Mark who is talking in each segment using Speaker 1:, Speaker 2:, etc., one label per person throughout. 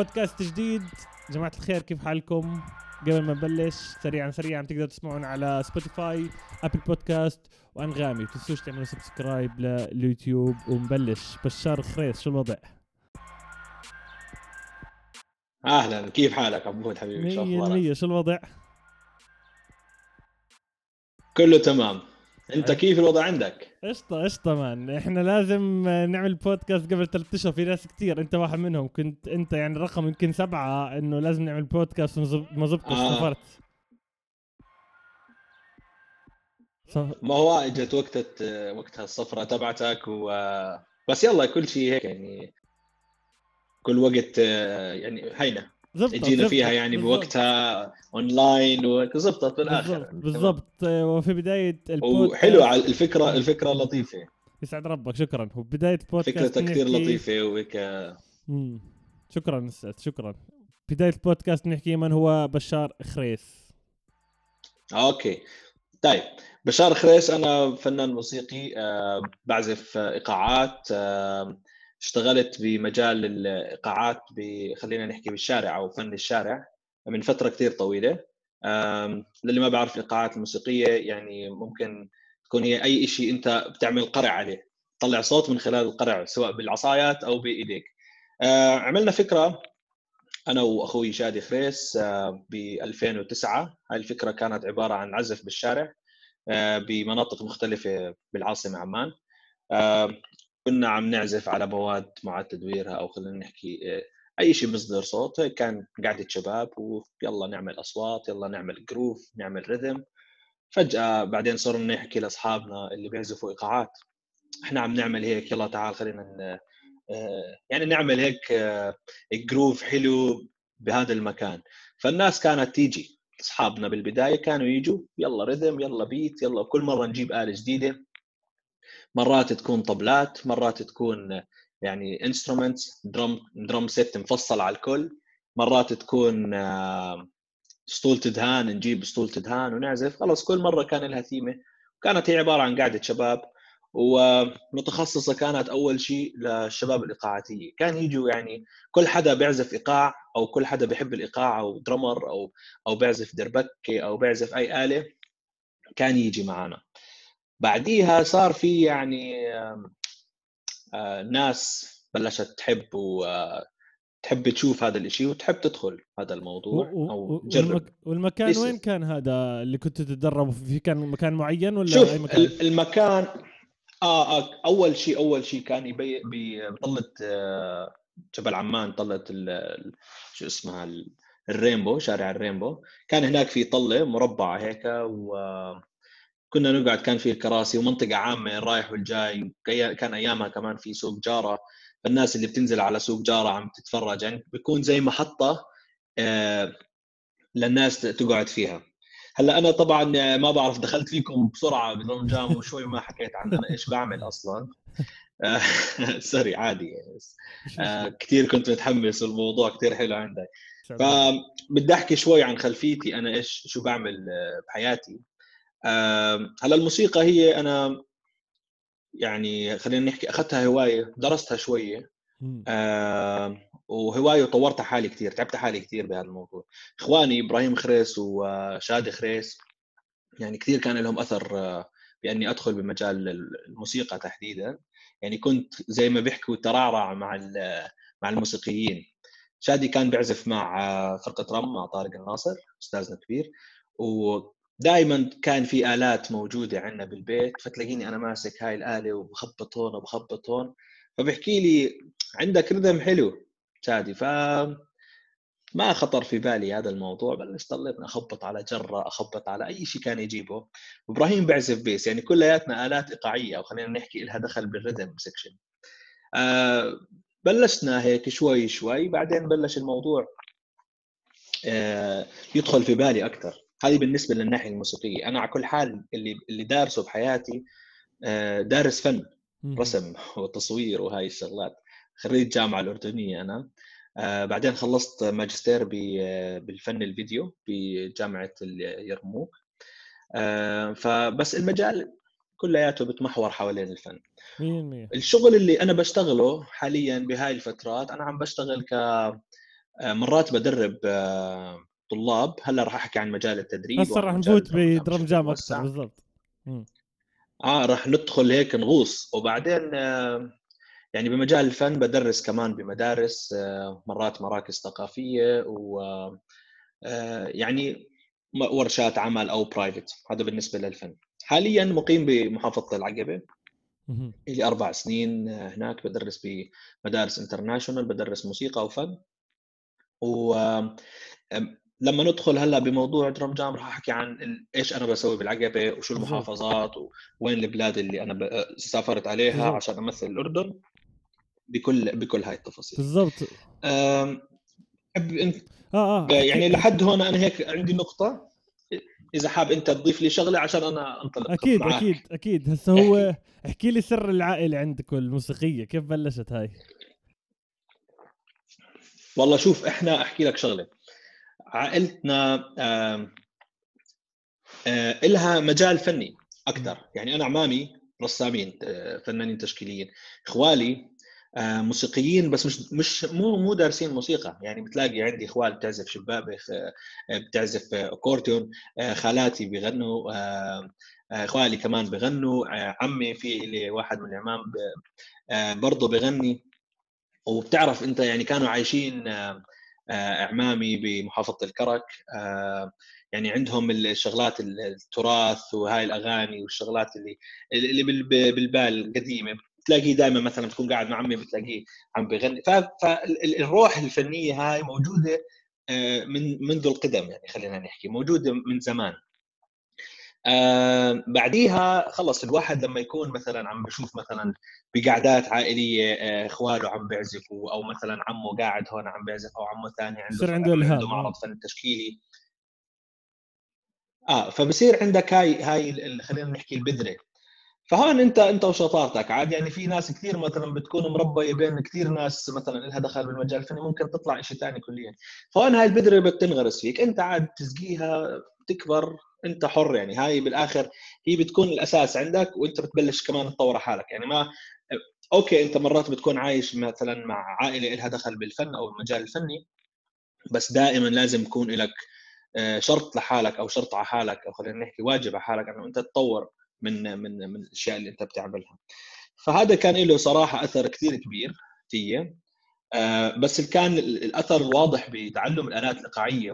Speaker 1: بودكاست جديد جماعة الخير كيف حالكم؟ قبل ما نبلش سريعا سريعا تقدروا تسمعونا على Spotify Apple Podcast وأنغامي تنسوش تعملوا subscribe لل YouTube ونبلش بشار خريس شو الوضع؟
Speaker 2: أهلا كيف حالك عبود حبيبي
Speaker 1: شو أخبارك؟ شو الوضع؟
Speaker 2: كله تمام أنت كيف الوضع عندك؟
Speaker 1: قشطة قشطة man. إحنا لازم نعمل بودكاست قبل ثلاث أشهر. في ناس كثير أنت واحد منهم. كنت أنت يعني رقم يمكن سبعة إنه لازم نعمل بودكاست ما زبطت آه. سافرت
Speaker 2: ما هو إجت وقت وقتها الصفرة تبعتك و بس يلا كل شيء هيك يعني. كل وقت يعني هينا جينا فيها يعني بوقتها اونلاين وزبطت بالاخر
Speaker 1: بالضبط وفي بداية
Speaker 2: البودكاست وحلو على الفكرة الفكرة لطيفة.
Speaker 1: يسعد ربك شكرا. وبدايه
Speaker 2: بودكاست فكرتها كثير لطيفة وهيك.
Speaker 1: شكرا شكرا. بداية البودكاست نحكي من هو بشار خريس
Speaker 2: أوكي. طيب بشار خريس أنا فنان موسيقي أه بعزف إيقاعات أه اشتغلت بمجال الإيقاعات خلينا نحكي بالشارع أو فن الشارع من فترة كثير طويلة. للي ما بعرف الإيقاعات الموسيقية يعني ممكن تكون هي أي شيء أنت بتعمل قرع عليه. تطلع صوت من خلال القرع سواء بالعصايات أو بإيديك. عملنا فكرة أنا وأخوي شادي خريس ب 2009 هاي الفكرة كانت عبارة عن عزف بالشارع بمناطق مختلفة بالعاصمة عمان. كنا عم نعزف على مواد معاد تدويرها أو خلينا نحكي أي شيء مصدر صوت كان قعده شباب ويلا نعمل أصوات يلا نعمل جروف نعمل ريذم فجأة بعدين صرنا نحكي لأصحابنا اللي بيعزفوا إيقاعات. إحنا عم نعمل هيك يلا تعال خلينا يعني نعمل هيك groove حلو بهذا المكان. فالناس كانت تيجي. أصحابنا بالبداية كانوا يجوا يلا rhythm يلا beat يلا كل مرة نجيب آلة جديدة. مرات تكون طبلات مرات تكون يعني instruments drum drum set مفصل على الكل مرات تكون اسطوله دهان نجيب اسطوله دهان ونعزف. خلص كل مرة كان لها ثيمه كانت هي عبارة عن قاعدة شباب ومتخصصة كانت أول شيء للشباب الايقاعاتيه كان يجوا يعني كل حدا بيعزف إيقاع أو كل حدا بيحب الإيقاع أو درمر أو أو بيعزف دربكة أو بيعزف أي آلة كان يجي معنا بعديها صار في يعني آه، ناس بلشت تحب وتحب تشوف هذا الشيء وتحب تدخل هذا الموضوع أو
Speaker 1: تجرب. والمكان وين كان هذا اللي كنت تتدرب؟ في كان مكان معين ولا
Speaker 2: شوف أي مكان؟ المكان آه, آه أول شيء أول شيء كان يبي بطلة آه جبل عمان طلة شو اسمها الرينبو شارع الرينبو. كان هناك في طلة مربعة هيك و كنا نقعد كان في كراسي ومنطقة عامة رايح والجاي كان أيامها كمان في سوق جارة. فالناس اللي بتنزل على سوق جارة عم تتفرج يعني بيكون زي محطة آه، للناس تقعد فيها. هلأ أنا طبعا ما بعرف دخلت فيكم بسرعة جام وشوي ما حكيت عن أنا إيش بعمل أصلا؟ سوري عادي يعني آه، كثير كنت متحمس والموضوع كثير حلو عندك فبدي أحكي شوي عن خلفيتي أنا إيش شو بعمل آه، بحياتي. هلا الموسيقى هي أنا يعني خلينا نحكي أخذتها هواية درستها شوية. وهواية وطورت حالي كثير تعبت حالي كثير بهذا الموضوع. إخواني إبراهيم خريس وشادي خريس يعني كثير كان لهم أثر آه، بأني أدخل بمجال الموسيقى تحديدا. يعني كنت زي ما بيحكوا ترعرع مع مع الموسيقيين. شادي كان بيعزف مع آه، فرقة رم مع طارق الناصر أستاذنا كبير و دائما كان في آلات موجودة عندنا بالبيت فتلاقيني أنا ماسك هاي الآلة وبخبط هون وبخبط هون فبحكي لي عندك rhythm حلو شادي ف ما خطر في بالي هذا الموضوع بلشت ضليت أخبط على جرة أخبط على أي شيء كان يجيبه. وابراهيم بيعزف bass يعني كلياتنا آلات إيقاعية أو خلينا نحكي لها دخل بال rhythm section آه بلشنا هيك شوي شوي بعدين بلش الموضوع آه يدخل في بالي أكثر هذه بالنسبة للناحية الموسيقية. أنا على كل حال اللي اللي دارسه بحياتي آه، دارس فن رسم وتصوير وهاي الشغلات. خريج جامعة الأردنية أنا. آه، بعدين خلصت ماجستير بالفن الفيديو بجامعة اليرموك آه، فبس المجال كلياته بتمحور حوالين الفن. 100% الشغل اللي أنا بشتغله حاليا بهاي الفترات أنا عم بشتغل ك مرات بدرب طلاب هلا راح أحكي عن مجال التدريب
Speaker 1: هسه راح نفوت ب drum jam أكثر بالضبط.
Speaker 2: آه راح ندخل هيك نغوص. وبعدين آه يعني بمجال الفن بدرس كمان بمدارس آه مرات مراكز ثقافية و آه يعني ورشات عمل أو private هذا بالنسبة للفن. حاليا مقيم بمحافظة العقبة. لي أربع سنين هناك بدرس بمدارس international بدرس موسيقى وفن. و لما ندخل هلأ بموضوع درم جام راح أحكي عن إيش أنا بسوي بالعقبة وشو المحافظات وين البلاد اللي أنا سافرت عليها بالزبط. عشان أمثل الأردن بكل بكل هاي التفاصيل.
Speaker 1: بالضبط.
Speaker 2: انت آه آه يعني لحد هون أنا هيك عندي نقطة. إذا حاب أنت تضيف لي شغلة عشان أنا أنطلق
Speaker 1: أكيد معك. أكيد أكيد. هسه هو احكي لي سر العائلة عندك والموسيقية. كيف بلشت هاي؟
Speaker 2: والله شوف إحنا أحكي لك شغلة. عائلتنا آه لها مجال فني أكثر. يعني أنا عمامي رسامين آه، فنانين تشكيليين. إخوالي آه، موسيقيين بس مش مش مو مو دارسين موسيقى. يعني بتلاقي عندي إخوال بتعزف شبابخ بتعزف أكورديون خالاتي بيغنوا إخوالي كمان بغنوا عمي في واحد من العمام برضه بغني وبتعرف أنت يعني كانوا عايشين إعمامي بمحافظة الكرك. آه، يعني عندهم الشغلات التراث وهاي الأغاني والشغلات اللي اللي بالبال القديمة. بتلاقيه دائما مثلا تكون قاعد مع عمي بتلاقيه عم بيغني. فالروح الفنية هاي موجودة آه، من منذ القدم يعني خلينا نحكي موجودة من زمان. آه بعديها خلص الواحد لما يكون مثلا عم بشوف مثلا بقعدات عائلية آه إخواله عم بيعزفوا أو مثلا عمه قاعد هون عم بيعزف أو عمه ثاني عنده
Speaker 1: عنده عنده
Speaker 2: معرض فن تشكيلي. آه فبصير عندك هاي هاي خلينا نحكي البذرة. فهون أنت أنت وشطارتك. عاد يعني في ناس كثير مثلا بتكون مربية بين كثير ناس مثلا لها دخل بالمجال الفني ممكن تطلع شيء ثاني كليا. فهون هاي البذرة بتنغرس فيك. أنت عاد تسقيها تكبر انت حر يعني. هاي بالآخر هي بتكون الأساس عندك وأنت بتبلش كمان تطور حالك. يعني ما أوكي أنت مرات بتكون عايش مثلا مع عائلة لها دخل بالفن أو المجال الفني بس دائما لازم يكون لك آه، شرط لحالك أو شرط على حالك أو خلينا نحكي واجب على حالك إنه أنت تطور من من من الأشياء اللي أنت بتعملها. فهذا كان له صراحة أثر كثير كبير فيي آه، بس كان الأثر الواضح بتعلم الآلات الايقاعيه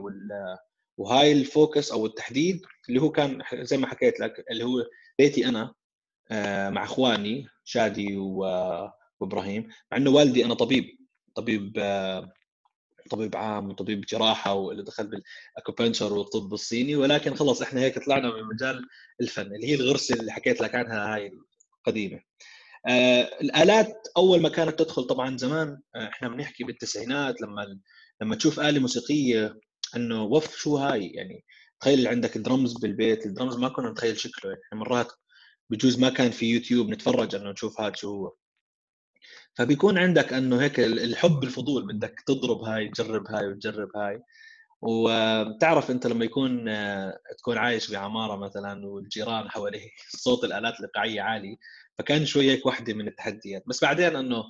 Speaker 2: وهاي ال focus أو التحديد اللي هو كان زي ما حكيت لك اللي هو بيتي أنا آه، مع إخواني شادي وإبراهيم مع إنه والدي أنا طبيب طبيب آه، طبيب عام وطبيب جراحة واللي دخل بال acupuncture والطب الصيني ولكن خلص إحنا هيك طلعنا من مجال الفن اللي هي الغرسه اللي حكيت لك عنها هاي القديمة. آه الآلات أول ما كانت تدخل طبعا زمان إحنا بنحكي بالتسعينات لما لما تشوف آلة موسيقية إنه وف شو هاي؟ يعني تخيل عندك درمز بالبيت الدرمز ما كنا نتخيل شكله. يعني مرات بجوز ما كان في يوتيوب نتفرج إنه نشوف هذا شو هو. فبيكون عندك إنه هيك الحب الفضول بدك تضرب هاي تجرب هاي وتجرب هاي. وبتعرف أنت لما يكون تكون عايش بعمارة مثلا والجيران حواليك صوت الآلات الإيقاعية عالي فكان شوي هيك وحدة من التحديات. بس بعدين إنه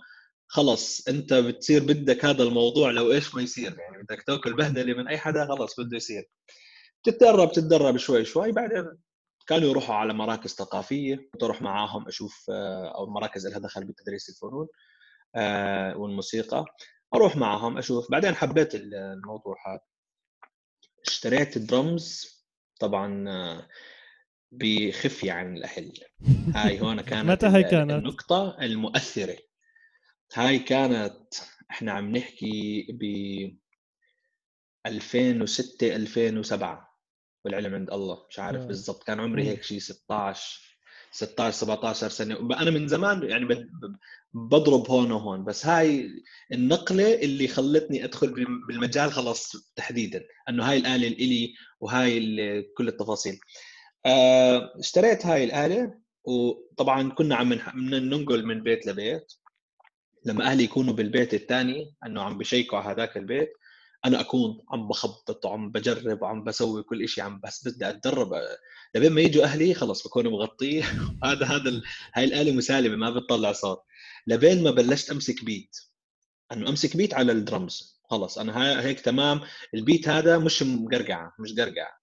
Speaker 2: خلص أنت بتصير بدك هذا الموضوع لو إيش ما يصير يعني بدك تأكل بهدلة من أي حدا خلص بده يصير. تتدرب تتدرب شوي شوي بعدين كانوا يروحوا على مراكز ثقافية كنت أروح معاهم أشوف آه، أو مراكز لها دخل بتدريس الفنون آه، والموسيقى أروح معاهم أشوف. بعدين حبيت الموضوع هذا. اشتريت الدرمز طبعا آه، بخفيه عن الأهل. هاي هون كانت
Speaker 1: متى هي كانت؟
Speaker 2: النقطة المؤثرة. هاي كانت إحنا عم نحكي ب 2006 2007 والعلم عند الله مش عارف آه. بالضبط كان عمري هيك شيء 16 16 17 سنة أنا من زمان يعني بضرب هون وهون بس هاي النقلة اللي خلتني أدخل بالمجال خلاص تحديدا إنه هاي الآلة الي وهاي كل التفاصيل آه، اشتريت هاي الآلة وطبعا كنا عم ننقل من بيت لبيت لما أهلي يكونوا بالبيت الثاني إنه عم بشيكوا على هذاك البيت أنا أكون عم بخبط وعم بجرب وعم بسوي كل شيء عم بس بدي أتدرب. لبين ما يجوا أهلي خلص بكون مغطيه هذا هذا ال... هاي الآلة مسالمة ما بتطلع صوت. لبين ما بلشت أمسك بيت. إنه أمسك بيت على الدرمز. خلص أنا هيك تمام. البيت هذا مش مقرقعة مش قرقعة.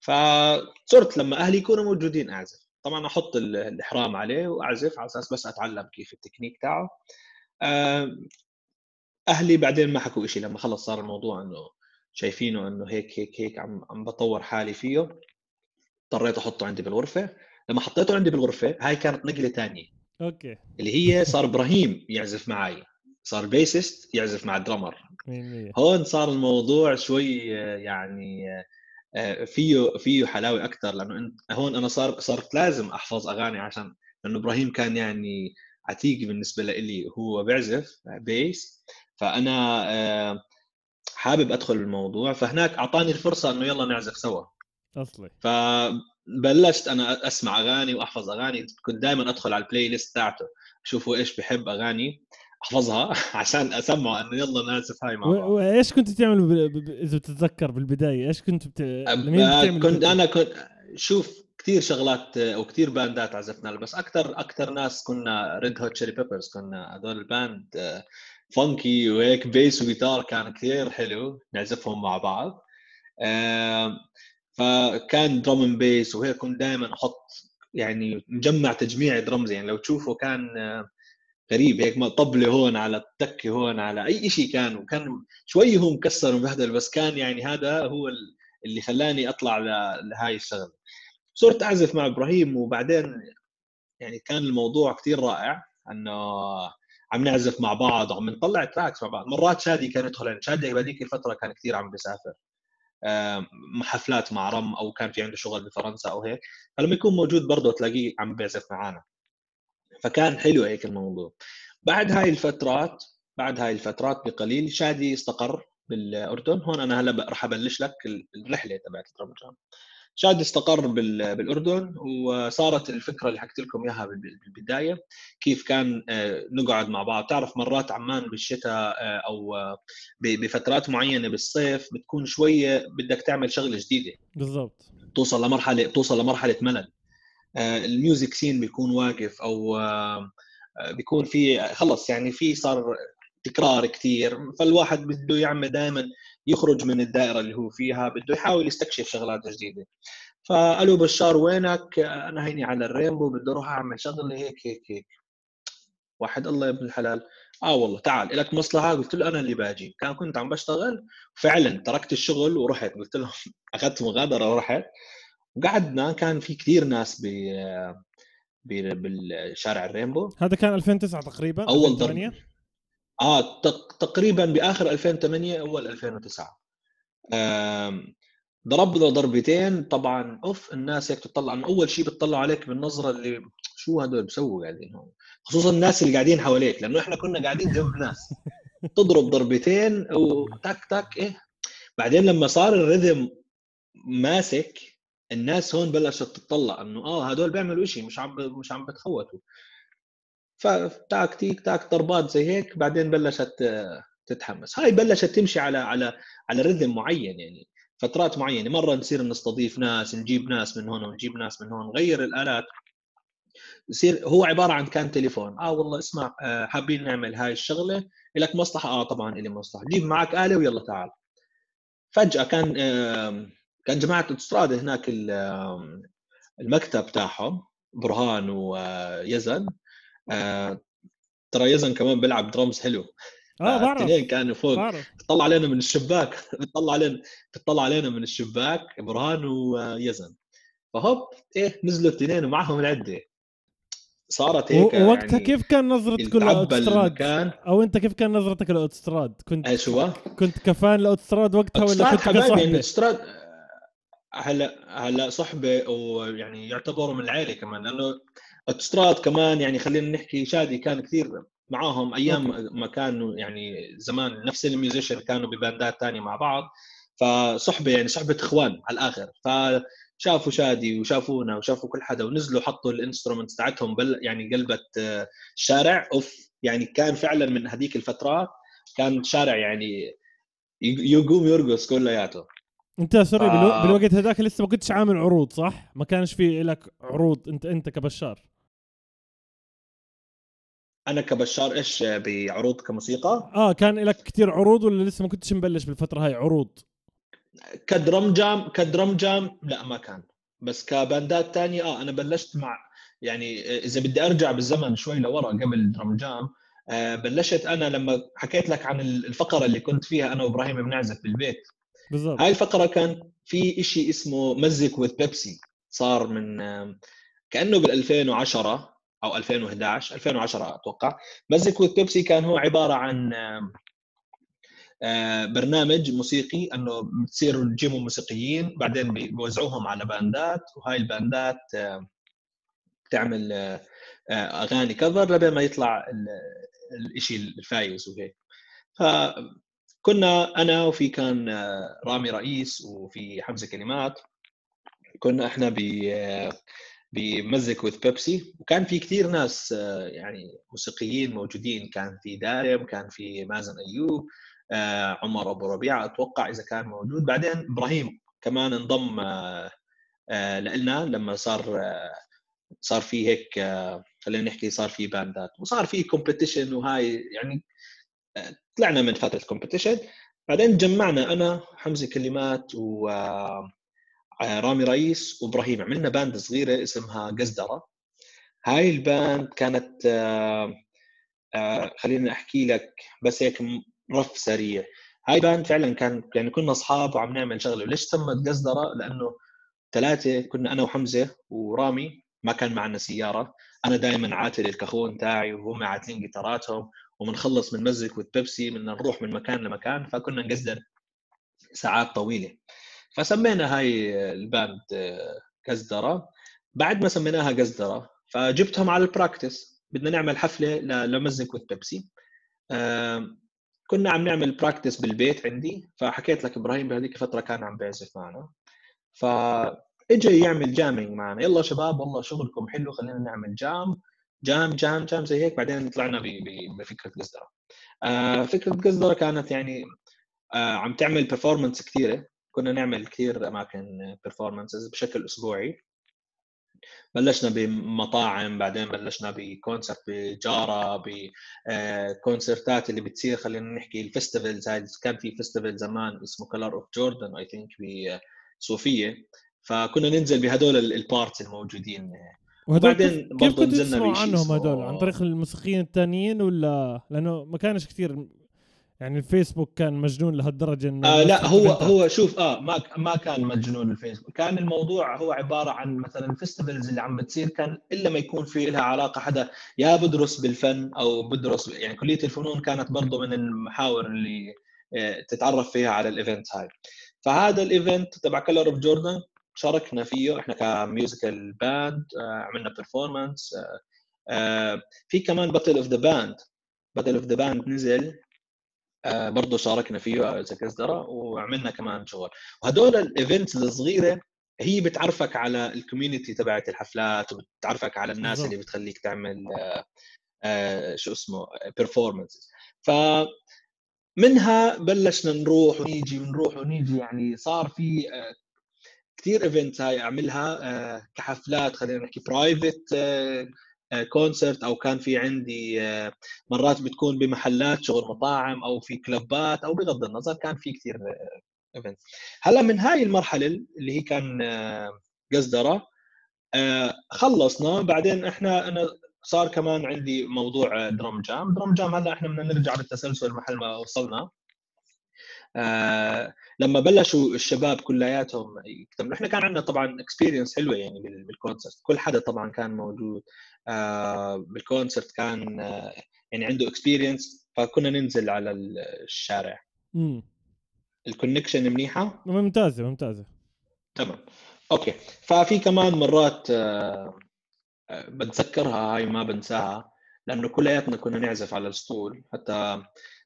Speaker 2: فصرت لما أهلي يكونوا موجودين أعزف. طبعا أحط الإحرام عليه وأعزف على أساس بس أتعلم كيف التكنيك تاعه. أهلي بعدين ما حكوا شيء لما خلص صار الموضوع إنه شايفينه إنه هيك هيك هيك عم عم بطور حالي فيه اضطريت أحطه عندي بالغرفة. لما حطيته عندي بالغرفة هاي كانت نقلة ثانية
Speaker 1: okay.
Speaker 2: اللي هي صار إبراهيم يعزف معي صار bassist يعزف مع ال drummer هون صار الموضوع شوي يعني آه، فيه فيه حلاوة أكثر لأنه هون أنا صار صرت لازم أحفظ أغاني عشان لأنه إبراهيم كان يعني عتيق بالنسبة لي هو بيعزف bass فأنا آه، حابب أدخل الموضوع. فهناك أعطاني الفرصة إنه يلا نعزف سوا.
Speaker 1: أصلي.
Speaker 2: فبلشت أنا أسمع أغاني وأحفظ أغاني. كنت دائما أدخل على ال playlist تاعته أشوفه إيش بحب أغاني أحفظها عشان اسمعه إنه يلا نعزف هاي مع بعض.
Speaker 1: وايش كنت تعمل ب... ب... إذا بتتذكر بالبداية؟ إيش كنت بت...
Speaker 2: كنت أنا كنت شوف كثير شغلات أو كثير band ات عزفنا بس أكثر أكثر ناس كنا Red Hot Chili Peppers كنا هذول ال band funky وهيك bass وجيتار كان كثير حلو نعزفهم مع بعض. فكان drum bass وهيك كنت دائما أحط يعني مجمع تجميع درمز يعني لو تشوفوا كان غريب هيك طبلة هون على التكه هون على أي شيء كان وكان شوي هو مكسر ومبهدل بس كان يعني هذا هو اللي خلاني أطلع لهاي الشغلة. صرت أعزف مع إبراهيم وبعدين يعني كان الموضوع كثير رائع إنه عم نعزف مع بعض وعم نطلع tracks مع بعض. مرات شادي كان يدخل يعني شادي بهذيك الفترة كان كثير عم بيسافر. حفلات مع رم أو كان في عنده شغل بفرنسا أو هيك. فلما يكون موجود برضه تلاقيه عم بيعزف معنا فكان حلو هيك الموضوع. بعد هاي الفترات بعد هاي الفترات بقليل شادي استقر بالأردن. هون أنا هلأ راح أبلش لك الرحلة تبعت الترمجان شادي استقر بالأردن وصارت الفكرة اللي حكيت لكم إياها بالبداية كيف كان آه، نقعد مع بعض. تعرف مرات عمان بالشتاء آه، أو بفترات معينة بالصيف بتكون شوية بدك تعمل شغلة جديدة.
Speaker 1: بالضبط.
Speaker 2: توصل لمرحلة توصل لمرحلة ملل. آه، ال music scene بيكون واقف أو آه، بيكون في خلص يعني في صار تكرار كثير فالواحد بده يعمل دائما يخرج من الدائرة اللي هو فيها بده يحاول يستكشف شغلات جديدة. فقالوا بشار وينك؟ أنا هيني على الرينبو بدي أروح أعمل شغلة هيك هيك هيك. واحد الله يا ابن الحلال. آه والله تعال لك مصلحة؟ قلت له أنا اللي باجي. كان كنت عم بشتغل فعلا تركت الشغل ورحت. قلت لهم أخذت مغادرة ورحت. وقعدنا كان في كثير ناس ب بالشارع الرينبو.
Speaker 1: هذا كان 2009 تقريبا
Speaker 2: أول ضرب. آه تقريبا بآخر 2008 أول 2009 ضربنا ضربتين. طبعا أوف الناس هيك تطلع أول شيء بتطلع عليك بالنظرة اللي شو هدول بسووا قاعدين هون خصوصا الناس اللي قاعدين حواليك لأنه إحنا كنا قاعدين جنب ناس. تضرب ضربتين وتك تك إيه. بعدين لما صار الريذم ماسك الناس هون بلشت تطلع إنه آه هدول بيعملوا شيء مش عم مش عم بتخوتوا فتاك تيك تاك ضربات زي هيك بعدين بلشت تتحمس. هاي بلشت تمشي على على على رذم معين يعني فترات معينة. مرة نصير نستضيف ناس نجيب ناس من هون ونجيب ناس من هون نغير الآلات. يصير هو عبارة عن كان تليفون. آه والله اسمع آه حابين نعمل هاي الشغلة. لك مصلحة؟ آه طبعا لي مصلحة. جيب معك آلة ويلا تعال. فجأة كان كان جماعة اوتستراد هناك المكتب تاعهم برهان ويزن آه، ترى يزن كمان بيلعب درمز حلو.
Speaker 1: آه بعرف الاثنين
Speaker 2: كانوا فوق. بتطلع علينا من الشباك بتطلع علينا بتطلع علينا من الشباك برهان ويزن. فهوب إيه نزلوا الاثنين ومعهم العدة. صارت هيك
Speaker 1: ووقتها يعني كيف كان نظرتك للاوتستراد؟ أو أنت كيف كان نظرتك للاوتستراد؟ كنت
Speaker 2: إيش هو
Speaker 1: كنت ك fan لاوتستراد وقتها ولا كنت
Speaker 2: حبايبي يعني الاوتستراد هلا هلا صحبه ويعني يعتبروا من العائله كمان لأنه اوتستراد كمان يعني خلينا نحكي شادي كان كثير معاهم أيام ما كانوا يعني زمان نفس ال musicians كانوا بباندات ثانية مع بعض. فصحبة يعني صحبة إخوان على الآخر. فشافوا شادي وشافونا وشافوا كل حدا ونزلوا حطوا ال instruments تاعتهم بل يعني قلبت الشارع. أوف يعني كان فعلا من هذيك الفترات كان شارع يعني يقوم يرقص كلياته.
Speaker 1: أنت sorry. بالوقت هذاك لسه ما كنتش عامل عروض صح؟ ما كانش في لك عروض أنت أنت كبشار.
Speaker 2: أنا كبشار إيش بعروض كموسيقى؟
Speaker 1: آه كان لك كثير عروض ولا لسه ما كنتش مبلش بالفترة هاي عروض؟
Speaker 2: كدرم جام كدرم جام؟ لا ما كان. بس كباندات تانية آه أنا بلشت مع يعني إذا بدي أرجع بالزمن شوي لورا قبل درم جام آه بلشت أنا لما حكيت لك عن الفقرة اللي كنت فيها أنا وإبراهيم بنعزف بالبيت.
Speaker 1: بالضبط.
Speaker 2: هاي الفقرة كان في شيء اسمه مزك وذ بيبسي صار من كأنه بال 2010 أو 2011 2010 أتوقع. Music with Pepsi كان هو عبارة عن آه، برنامج موسيقي إنه بتصيروا تجيبوا موسيقيين بعدين بيوزعوهم على باندات وهاي الباندات تعمل آه، أغاني cover لبين ما يطلع الشيء الفايز وهيك. فكنا أنا وفي كان آه، رامي رئيس وفي حمزة كلمات. كنا إحنا ب ب Music with Pepsi وكان في كثير ناس يعني موسيقيين موجودين. كان في دارم كان في مازن أيوب آه، عمر أبو ربيعة أتوقع إذا كان موجود. بعدين إبراهيم كمان انضم آه، آه، لنا لما صار صار في هيك خلينا نحكي صار في باندات. وصار في competition وهاي يعني طلعنا من فترة competition بعدين جمعنا أنا حمزة كلمات و رامي رئيس وإبراهيم. عملنا band صغيرة اسمها قزدرة. هاي ال band كانت خليني أحكي لك بس هيك rough سريع. هاي band فعلا كان يعني كنا أصحاب وعم نعمل شغلة. وليش سمت قزدرة لأنه ثلاثة كنا أنا وحمزة ورامي ما كان معنا سيارة. أنا دائما عاتل ال cajon تاعي وهم عاتلين جيتاراتهم. وبنخلص من Music with Pepsi بدنا نروح من مكان لمكان. فكنا نقزدر ساعات طويلة. فسمينا هاي ال band قزدرة. بعد ما سميناها قزدرة فجبتهم على ال practice بدنا نعمل حفلة ل Music with Pepsi كنا عم نعمل practice بالبيت عندي. فحكيت لك إبراهيم بهذيك الفترة كان عم بيعزف معنا. ف اجى يعمل jamming معنا. يلا شباب والله شغلكم حلو خلينا نعمل jam jam jam jam زي هيك. بعدين طلعنا بفكرة قزدرة آه فكرة قزدرة كانت يعني آه عم تعمل performance كثيره كنا نعمل كثير أماكن performances بشكل أسبوعي. بلشنا بمطاعم بعدين بلشنا ب concert بجارة بكونسرتات اللي بتصير خلينا نحكي ال festivals هاي كان في festival زمان اسمه Color of Jordan I think بصوفيه فكنا ننزل بهدول ال parties الموجودين.
Speaker 1: وبعدين كيف كنت تسمعوا عنهم هدول؟ عن طريق الموسيقيين الثانيين ولا؟ لأنه ما كانش كثير يعني الفيسبوك كان مجنون لهالدرجة إنه
Speaker 2: آه لا هو هو شوف آه ما ما كان مجنون الفيسبوك. كان الموضوع هو عبارة عن مثلا ال festivals اللي عم بتصير كان إلا ما يكون في لها علاقة حدا يا بدرس بالفن أو بدرس يعني كلية الفنون كانت برضه من المحاور اللي آه، تتعرف فيها على ال event هاي. فهذا ال event تبع Color of Jordan شاركنا فيه إحنا ك musical band عملنا performance آه، في كمان Battle of the Band Battle of the Band نزل آه، برضه شاركنا فيه كزدرة وعملنا كمان شغل. وهدول ال events الصغيرة هي بتعرفك على ال community تبعت الحفلات وبتعرفك على الناس اللي بتخليك تعمل آه، آه، شو اسمه performance ف منها بلشنا نروح ونيجي ونروح ونيجي يعني صار في كثير events هاي أعملها كحفلات خلينا نحكي private concert أو كان في عندي آه، مرات بتكون بمحلات شغل مطاعم أو في كلبات أو بغض النظر كان في كثير event هلأ من هاي المرحلة اللي هي كان آه، قزدرة آه، خلصنا. بعدين إحنا أنا صار كمان عندي موضوع Drum Jam Drum Jam هلأ إحنا بدنا نرجع بالتسلسل محل ما وصلنا. آه لما بلشوا الشباب كلياتهم يكتبوا إحنا كان عندنا طبعا experience حلوة يعني بال concert كل حدا طبعا كان موجود. آه بال concert كان آه يعني عنده experience فكنا ننزل على الشارع.
Speaker 1: امم
Speaker 2: ال connection
Speaker 1: منيحة؟ ممتازة ممتازة.
Speaker 2: تمام. okay. ففي كمان مرات بتذكرها هاي ما بنساها لأنه كلياتنا كنا نعزف على السطول حتى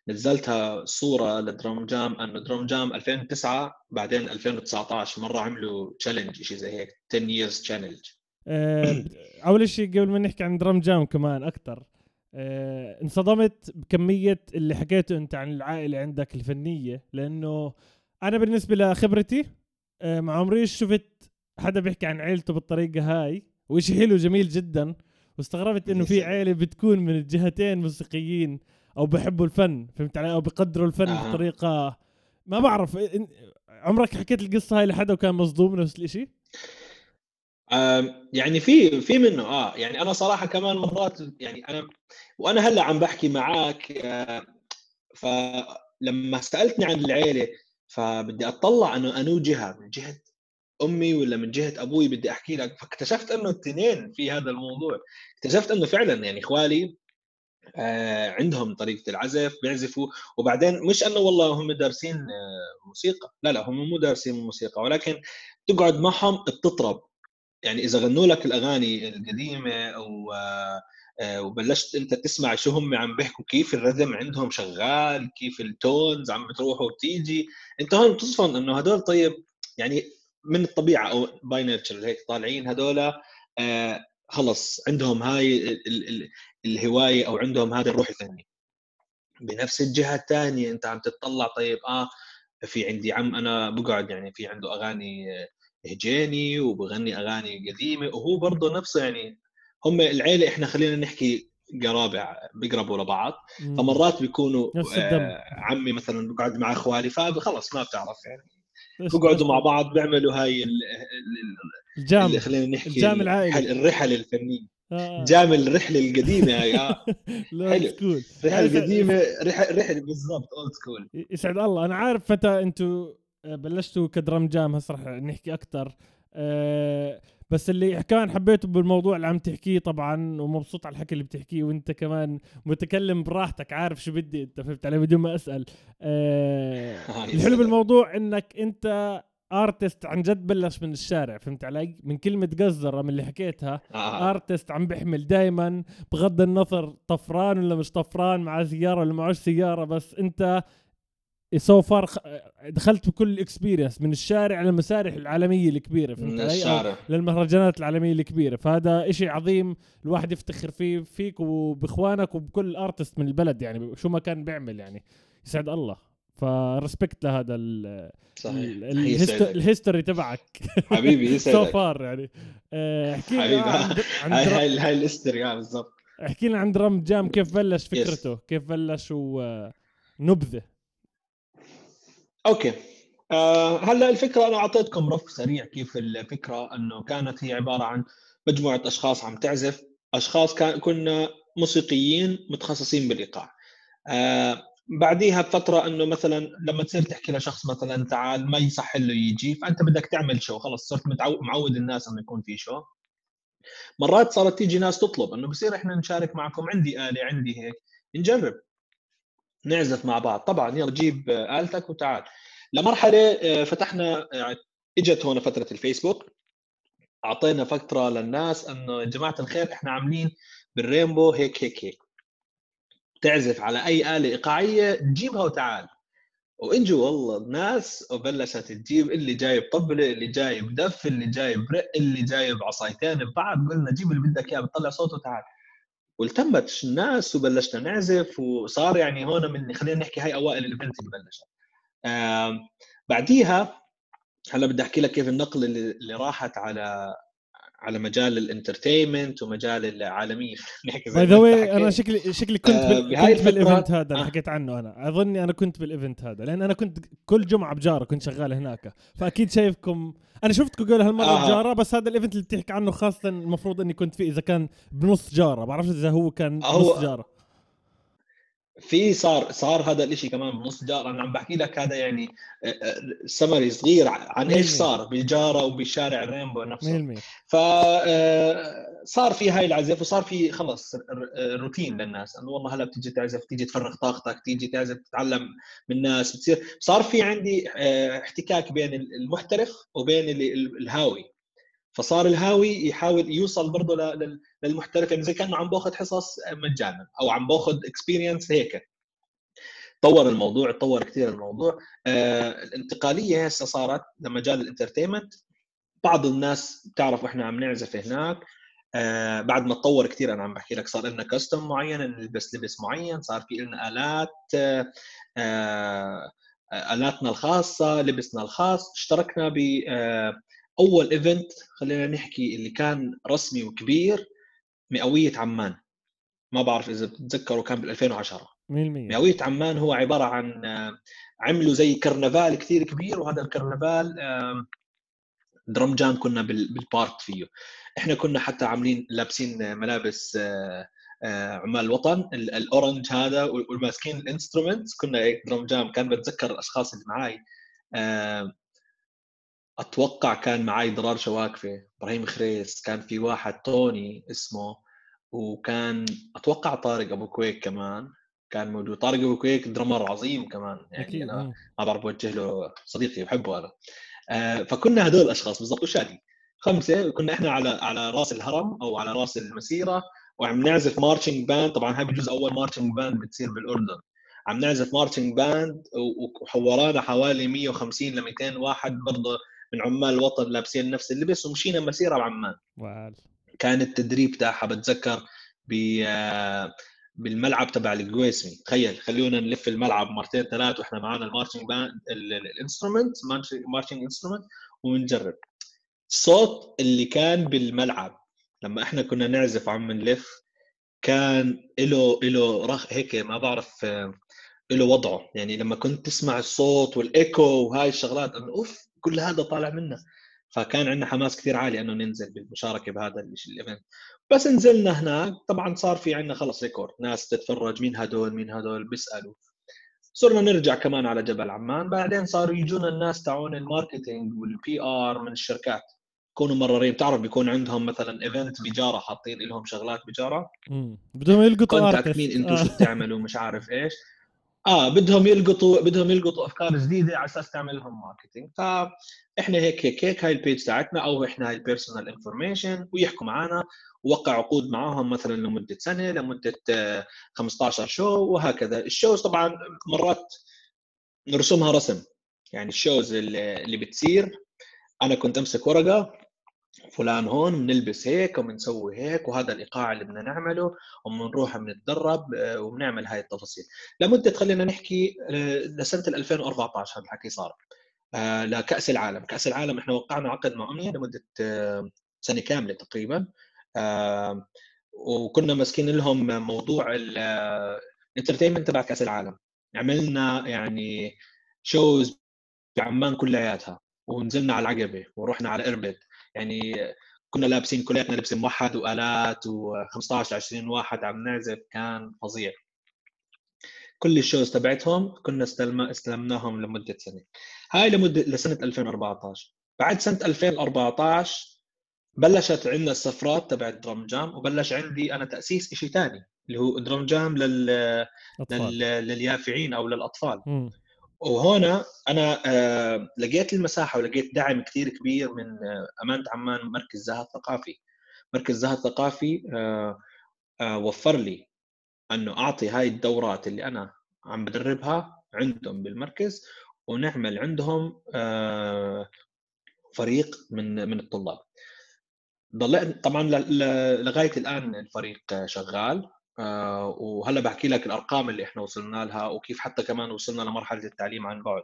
Speaker 2: نزلتها صورة ل Drum Jam إنه Drum Jam 2009 بعدين 2019 مرة عملوا challenge شيء زي هيك 10 years challenge
Speaker 1: أول شيء قبل ما نحكي عن Drum Jam كمان أكثر أه انصدمت بكمية اللي حكيته أنت عن العائلة عندك الفنية لأنه أنا بالنسبة لخبرتي أه مع عمري شفت حدا بيحكي عن عيلته بالطريقة هاي وشيء حلو جميل جدا واستغربت إنه في. عيله بتكون من الجهتين موسيقيين أو بحبوا الفن فهمت علي أو بقدروا الفن
Speaker 2: آه.
Speaker 1: بطريقة ما بعرف عمرك حكيت القصة هاي لحدا وكان مصدوم نفس الإشي
Speaker 2: آم، يعني في في منه آه يعني أنا صراحة كمان مرات يعني أنا وأنا هلأ عم بحكي معك آه، فلما سألتني عن العيلة فبدي أطلع إنه أنو جهة من جهة أمي ولا من جهة أبوي بدي أحكي لك فاكتشفت إنه الاثنين في هذا الموضوع اكتشفت إنه فعلا يعني إخوالي عندهم طريقة العزف بيعزفوا. وبعدين مش إنه والله هم دارسين آه، موسيقى. لا لا هم مو دارسين موسيقى. ولكن تقعد معهم بتطرب يعني إذا غنوا لك الأغاني القديمة أو آه، آه، وبلشت أنت تسمع شو هم عم بيحكوا كيف ال rhythm عندهم شغال كيف ال tones عم بتروح وبتيجي أنت هون بتصفن إنه هدول طيب يعني من الطبيعة أو by nature هيك طالعين هدول آه خلص عندهم هاي ال- ال- ال- الهواية أو عندهم هذا الروح الفني بنفس الجهة الثانية أنت عم تتطلع طيب آه في عندي عم أنا بقعد يعني في عنده أغاني هجيني وبغني أغاني قديمة وهو برضه نفسه يعني هم العيلة إحنا خلينا نحكي قرابة بيقربوا لبعض. فمرات بيكونوا
Speaker 1: نفس الدم.
Speaker 2: آه، عمي مثلا بقعد مع اخوالي فخلص ما بتعرف يعني بقعدوا مع بعض بيعملوا هاي ال- ال-
Speaker 1: ال
Speaker 2: jam خلينا نحكي
Speaker 1: ال jam العائلي.
Speaker 2: الرحل- الفنية.
Speaker 1: آه.
Speaker 2: jam الرحلة القديمة هاي
Speaker 1: آه.
Speaker 2: حلو. school الرحلة القديمة رحلة بالضبط old school
Speaker 1: يسعد الله. أنا عارف متى أنتوا بلشتوا ك Drum Jam هسه رح نحكي أكثر أه بس اللي كمان حبيته بالموضوع اللي عم تحكيه طبعا ومبسوط على الحكي اللي بتحكيه وأنت كمان متكلم براحتك عارف شو بدي أنت فهمت علي؟ بدون ما أسأل. أه الحلو بالموضوع إنك أنت artist عن جد بلش من الشارع فهمت علي؟ من كلمة قزرة من اللي حكيتها
Speaker 2: آه.
Speaker 1: artist عم بيحمل دائما بغض النظر طفران ولا مش طفران مع سيارة ولا معوش سيارة بس أنت so far دخلت بكل ال experience من الشارع للمسارح العالمية الكبيرة فهمت علي؟
Speaker 2: الشارع.
Speaker 1: للمهرجانات العالمية الكبيرة. فهذا إشي عظيم الواحد يفتخر فيه فيك وبإخوانك وبكل artist من البلد يعني شو ما كان بيعمل يعني. يسعد الله. ف respect لهذا ال-. ال history تبعك.
Speaker 2: حبيبي
Speaker 1: so
Speaker 2: يسعدك
Speaker 1: far يعني. آه، احكي
Speaker 2: حبيبي.
Speaker 1: عن
Speaker 2: هاي هاي ال history آه، بالضبط.
Speaker 1: احكي لنا عن Drum Jam كيف بلش فكرته؟ كيف بلش ونبذه
Speaker 2: أوكي. آه هلا الفكرة أنا أعطيتكم رف سريع كيف الفكرة إنه كانت هي عبارة عن مجموعة أشخاص عم تعزف أشخاص كان كنا موسيقيين متخصصين بالإيقاع. آه بعديها بفترة إنه مثلا لما تصير تحكي لشخص مثلا تعال ما يصح له يجي فأنت بدك تعمل شو خلص صرت معود الناس إنه يكون في شو مرات صارت تيجي ناس تطلب إنه بصير إحنا نشارك معكم عندي آلة عندي هيك نجرب. نعزف مع بعض. طبعا يلا جيب آلتك وتعال. لمرحلة آه، فتحنا آه، إجت هون فترة الفيسبوك. أعطينا فترة للناس انه يا جماعة الخير إحنا عاملين بالرينبو هيك هيك هيك. تعزف على أي آلة إيقاعية جيبها وتعال. واجوا والله الناس وبلشت تجيب اللي جايب طبلة اللي جايب دف اللي جايب رق اللي جايب عصايتين ببعض. قلنا جيب اللي بدك إياه بتطلع صوته وتعال. والتمت الناس وبلشنا نعزف وصار يعني هون من خلينا نحكي هاي أوائل ال event اللي بلشت. بعديها هلا بدي أحكي لك كيف النقله اللي, اللي راحت على على مجال ال entertainment ومجال العالمية نحكي by
Speaker 1: the way
Speaker 2: أنا.
Speaker 1: شكلي شكلي كنت
Speaker 2: آه،
Speaker 1: بال...
Speaker 2: بهاي
Speaker 1: كنت بال
Speaker 2: event
Speaker 1: هذا اللي
Speaker 2: آه.
Speaker 1: حكيت عنه أنا اظني أنا كنت بال event هذا لأن أنا كنت كل جمعة بجارة كنت شغال هناك فأكيد شايفكم أنا شفتكم قبل هالمرة
Speaker 2: آه.
Speaker 1: بجارة بس هذا ال event اللي بتحكي عنه خاصة المفروض إني كنت فيه إذا كان بنص جارة بعرفش إذا هو كان
Speaker 2: هو-
Speaker 1: نص جارة
Speaker 2: في صار صار هذا الشيء كمان بنص جار. أنا عم بحكي لك هذا يعني سمري صغير عن
Speaker 1: إيش.
Speaker 2: صار بالجارة وبشارع الرينبو نفسه.
Speaker 1: 100%
Speaker 2: فصار في هاي العزف وصار في خلص روتين للناس. إنه والله هلا بتيجي تعزف تيجي تفرغ طاقتك تيجي تعزف تتعلم من الناس بتصير صار في عندي آه، احتكاك بين المحترف وبين ال- ال- الهاوي. فصار الهاوي يحاول يوصل برضه للمحترف يعني زي كأنه عم بأخذ حصص مجانا أو عم بأخذ experience هيك. طور الموضوع تطور كثير الموضوع. آه الانتقالية هسه صارت لمجال ال entertainment بعض الناس بتعرف إحنا عم نعزف هناك. آه بعد ما تطور كثير أنا عم بحكي لك صار لنا costume معين نلبس لبس معين صار في لنا آلات آه آه آلاتنا الخاصة لبسنا الخاص. اشتركنا ب آه أول event خلينا نحكي اللي كان رسمي وكبير مئوية عمان. ما بعرف إذا بتتذكروا كان بال 2010
Speaker 1: 100%
Speaker 2: مئوية عمان هو عبارة عن آه، عملوا زي كرنفال كثير كبير وهذا الكرنفال آه، Drum Jam كنا بال park فيه. إحنا كنا حتى عاملين لابسين ملابس آه، عمال الوطن ال orange هذا وماسكين ال instruments. كنا هيك Drum Jam كان بتذكر الأشخاص اللي معي أتوقع كان معي ضرار شواكفه إبراهيم خريس كان في واحد توني اسمه وكان أتوقع طارق أبو كويك كمان كان موجود. طارق أبو كويك drummer عظيم كمان يعني أكيد. أنا ما بعرف أوجه له صديقي بحبه أنا. آه فكنا هدول الأشخاص بالضبط. وشادي خمسة كنا إحنا على على رأس الهرم أو على رأس المسيرة وعم نعزف marching band طبعا هاي بجوز أول marching band بتصير بالأردن. عم نعزف marching band وورانا حوالي 150 ل 200 واحد برضه من عمال الوطن لابسين نفس اللبس ومشينا مسيرة بعمان. كان التدريب تاعها بتذكر ب بالملعب تبع القويسمي تخيل خلونا نلف الملعب مرتين ثلاث وإحنا معنا ال marching ال instrument marching instrument ونجرب. الصوت اللي كان بالملعب لما إحنا كنا نعزف عم نلف كان له له رخ هيك ما بعرف له وضعه. يعني لما كنت تسمع الصوت والإيكو وهاي الشغلات انه أوف كل هذا طالع منه. فكان عندنا حماس كثير عالي إنه ننزل بالمشاركة بهذا ال event بس نزلنا هناك. طبعا صار في عندنا خلص record ناس تتفرج. مين هدول؟ مين هدول؟ بيسألوا. صرنا نرجع كمان على جبل عمان. بعدين صاروا يجونا الناس تاعون ال marketing وال PR من الشركات. يكونوا مررين بتعرف بيكون عندهم مثلا event بجارة حاطين لهم شغلات بجارة؟
Speaker 1: بدهم يلقطوا
Speaker 2: مين أنتم شو بتعملوا؟ مش عارف إيش. آه بدهم يلقطوا بدهم يلقطوا أفكار جديدة على أساس تعمل لهم marketing فإحنا هيك هيك هيك هاي ال page تاعتنا أو إحنا هاي ال personal information ويحكوا معنا ووقع عقود معاهم مثلا لمدة سنة لمدة 15 show وهكذا. ال shows طبعا مرات نرسمها رسم. يعني ال shows اللي, اللي بتصير أنا كنت أمسك ورقة فلان هون بنلبس هيك وبنسوي هيك وهذا الإيقاع اللي بدنا نعمله وبنروح بنتدرب آه، وبنعمل هاي التفاصيل. لمدة خلينا نحكي آه، لسنة 2014 هذا الحكي صار. آه، لكأس العالم. كأس العالم إحنا وقعنا عقد مع أمنية لمدة سنة كاملة تقريبا. وكنا ماسكين لهم موضوع ال entertainment تبع كأس العالم. عملنا يعني shows بعمان كلياتها. ونزلنا على العقبة ورحنا على اربد يعني كنا لابسين كلياتنا لبس موحد وآلات و15 20 واحد عم نعزف كان فظيع. كل ال shows تبعتهم كنا استلم... استلمناهم لمدة سنة. هاي لمده لسنة 2014 بعد سنة 2014 بلشت عندنا السفرات تبع الدرام جام وبلش عندي أنا تأسيس شيء ثاني اللي هو درام جام لل... لل... لليافعين أو للأطفال. م. وهنا أنا آه، لقيت المساحة ولقيت دعم كثير كبير من آه، أمانة عمان مركز زها الثقافي مركز زها الثقافي آه، وفر لي أنه أعطي هاي الدورات اللي أنا عم بدربها عندهم بالمركز ونعمل عندهم فريق من من الطلاب. ضل طبعا لغاية الآن الفريق شغال. وهلا بحكي لك الأرقام اللي إحنا وصلنا لها وكيف حتى كمان وصلنا لمرحلة التعليم عن بعد.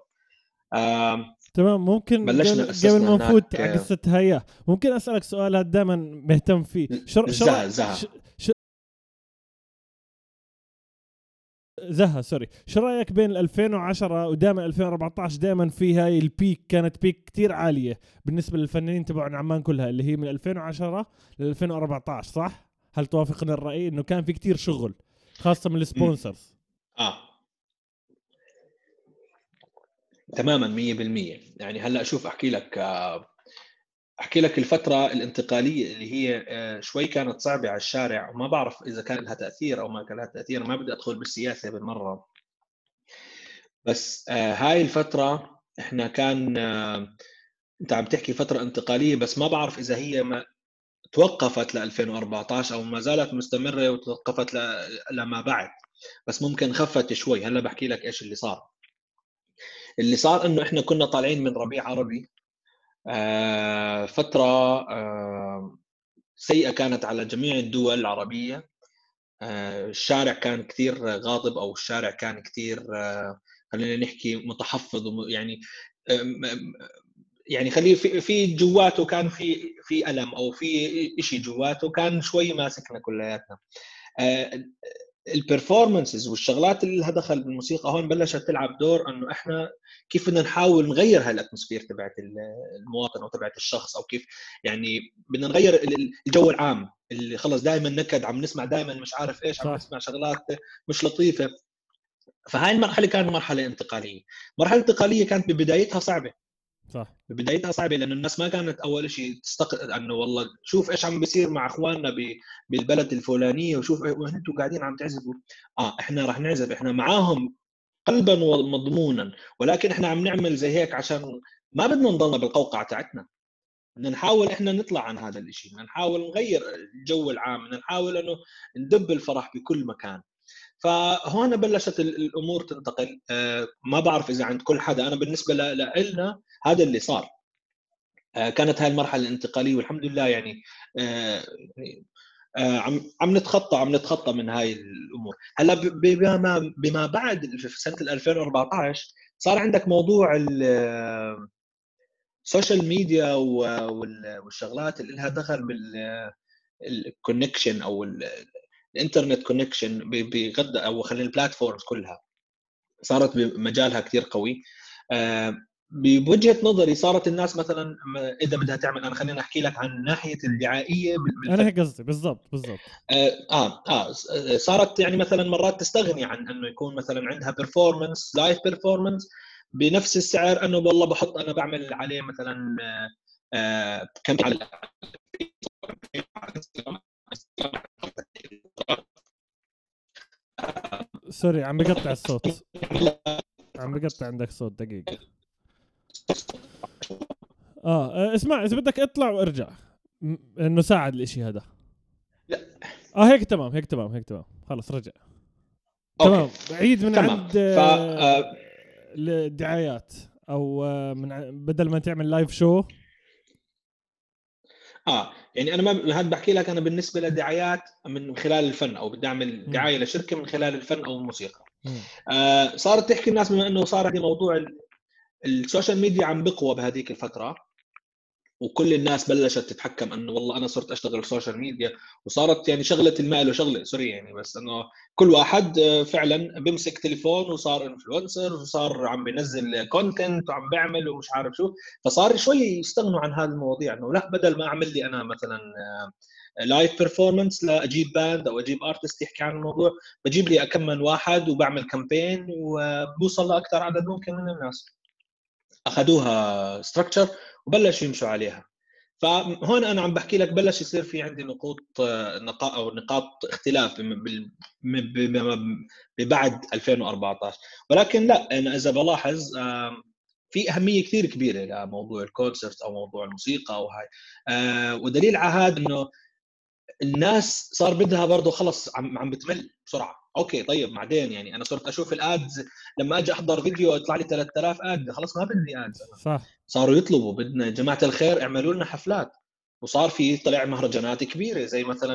Speaker 1: تمام ممكن بلشنا قبل ما نفوت على قصة هيا ممكن أسألك سؤال هذا دائما مهتم فيه.
Speaker 2: شر... زها زها ش...
Speaker 1: زها sorry. شو رأيك بين 2010 ودائما 2014 دائما في هاي ال peak كانت peak كتير عالية بالنسبة للفنانين تبعون عمان كلها اللي هي من 2010 ل 2014 صح؟ هل توافقني الرأي إنه كان في كتير شغل خاصة من السبونسرز
Speaker 2: آه. تماما 100% يعني هلأ شوف أحكي لك آه، أحكي لك الفترة الانتقالية اللي هي آه، شوي كانت صعبة على الشارع. وما بعرف إذا كان لها تأثير أو ما كان لها تأثير. ما بدي أدخل بالسياسة بالمرة. بس آه، هاي الفترة إحنا كان أنت عم تحكي فترة انتقالية بس ما بعرف إذا هي ما توقفت ل 2014 أو ما زالت مستمرة وتوقفت لما بعد. بس ممكن خفت شوي. هلأ بحكي لك إيش اللي صار. اللي صار إنه إحنا كنا طالعين من ربيع عربي آه فترة آه سيئة كانت على جميع الدول العربية. آه الشارع كان كثير غاضب أو الشارع كان كثير خلينا نحكي متحفظ يعني يعني خليه في, في جواته كان في في ألم أو في شيء جواته كان شوي ماسكنا كلياتنا. آه، ال performances والشغلات اللي لها دخل بالموسيقى هون بلشت تلعب دور إنه إحنا كيف بدنا نحاول نغير هال atmosphere تبعت المواطن أو تبعت الشخص أو كيف يعني بدنا نغير الجو العام اللي خلص دائما نكد عم نسمع دائما مش عارف إيش عم نسمع شغلات مش لطيفة. فهاي المرحلة كانت مرحلة انتقالية. مرحلة انتقالية كانت ببدايتها صعبة.
Speaker 1: صح.
Speaker 2: ببدايتها صعبة لأنه الناس ما كانت أول شيء تستق إنه والله شوف إيش عم بيصير مع إخواننا ب... بالبلد الفلانية وشوف وأنتم قاعدين عم تعزفوا. آه إحنا راح نعزف إحنا معاهم قلبا ومضمونا ولكن إحنا عم نعمل زي هيك عشان ما بدنا نضلنا بالقوقعة تاعتنا. بدنا نحاول إحنا نطلع عن هذا الشيء بدنا نحاول نغير الجو العام بدنا نحاول إنه ندب الفرح بكل مكان. فهون بلشت الأمور تنتقل. آه، ما بعرف إذا عند كل حدا. أنا بالنسبة لنا هذا اللي صار. آه، كانت هاي المرحلة الانتقالية والحمد لله يعني آه، عم عم نتخطى عم نتخطى من هاي الأمور. هلأ بما بما بعد في سنة 2014 صار عندك موضوع ال social media والشغلات اللي لها دخل بال connection أو ال internet connection بغد أو خلينا ال platforms كلها. صارت بمجالها كثير قوي. آه، بوجهة نظري صارت الناس مثلا إذا بدها تعمل أنا خليني أحكي لك عن ناحية الدعائية
Speaker 1: أنا هيك قصدي بالضبط بالضبط.
Speaker 2: آه, آه آه صارت يعني مثلا مرات تستغني عن إنه يكون مثلا عندها performance live performance بنفس السعر إنه والله بحط أنا بعمل عليه مثلا آه كم على
Speaker 1: سوري عم بقطع الصوت. عم بقطع عندك صوت دقيقة. آه اسمع إذا بدك اطلع وارجع. إنه ساعد الإشي هذا.
Speaker 2: لا.
Speaker 1: آه هيك تمام هيك تمام هيك تمام. خلص رجع. تمام. عيد من تمام. عند ف... آه... الدعايات. أو آه، من بدل ما تعمل live show
Speaker 2: آه يعني أنا ما هذا بحكي لك أنا بالنسبة للدعايات من خلال الفن أو بدي اعمل دعاية لشركة من خلال الفن أو الموسيقى. آه صارت تحكي الناس بما إنه صار هذه موضوع ال social media عم بقوى بهذيك الفترة. وكل الناس بلشت تتحكم إنه والله أنا صرت أشتغل social media وصارت يعني شغلة المال وشغلة sorry يعني بس إنه كل واحد آه، فعلا بيمسك تليفون وصار influencer وصار عم بينزل content وعم بيعمل ومش عارف شو. فصار شوي يستغنوا عن هذه المواضيع إنه لا بدل ما أعمل لي أنا مثلا live آه، performance لاجيب band أو أجيب artist يحكي عن الموضوع بجيب لي كم من واحد وبعمل campaign وبوصل لأكثر عدد ممكن من الناس. أخذوها structure وبلشوا يمشوا عليها. فهون أنا عم بحكي لك بلش يصير في عندي نقوط نقاط أو نقاط اختلاف ببعد 2014 ولكن لا أنا إذا بلاحظ في أهمية كثير كبيرة لموضوع ال concert أو موضوع الموسيقى أو هاي. آه، ودليل على هذا إنه الناس صار بدها برضه خلص عم عم بتمل بسرعة. okay طيب بعدين يعني أنا صرت أشوف ال ads لما أجي أحضر فيديو يطلع لي 3000 ad خلاص ما بدي ads
Speaker 1: صح.
Speaker 2: صاروا يطلبوا بدنا جماعة الخير اعملوا لنا حفلات. وصار في طلع مهرجانات كبيرة زي مثلا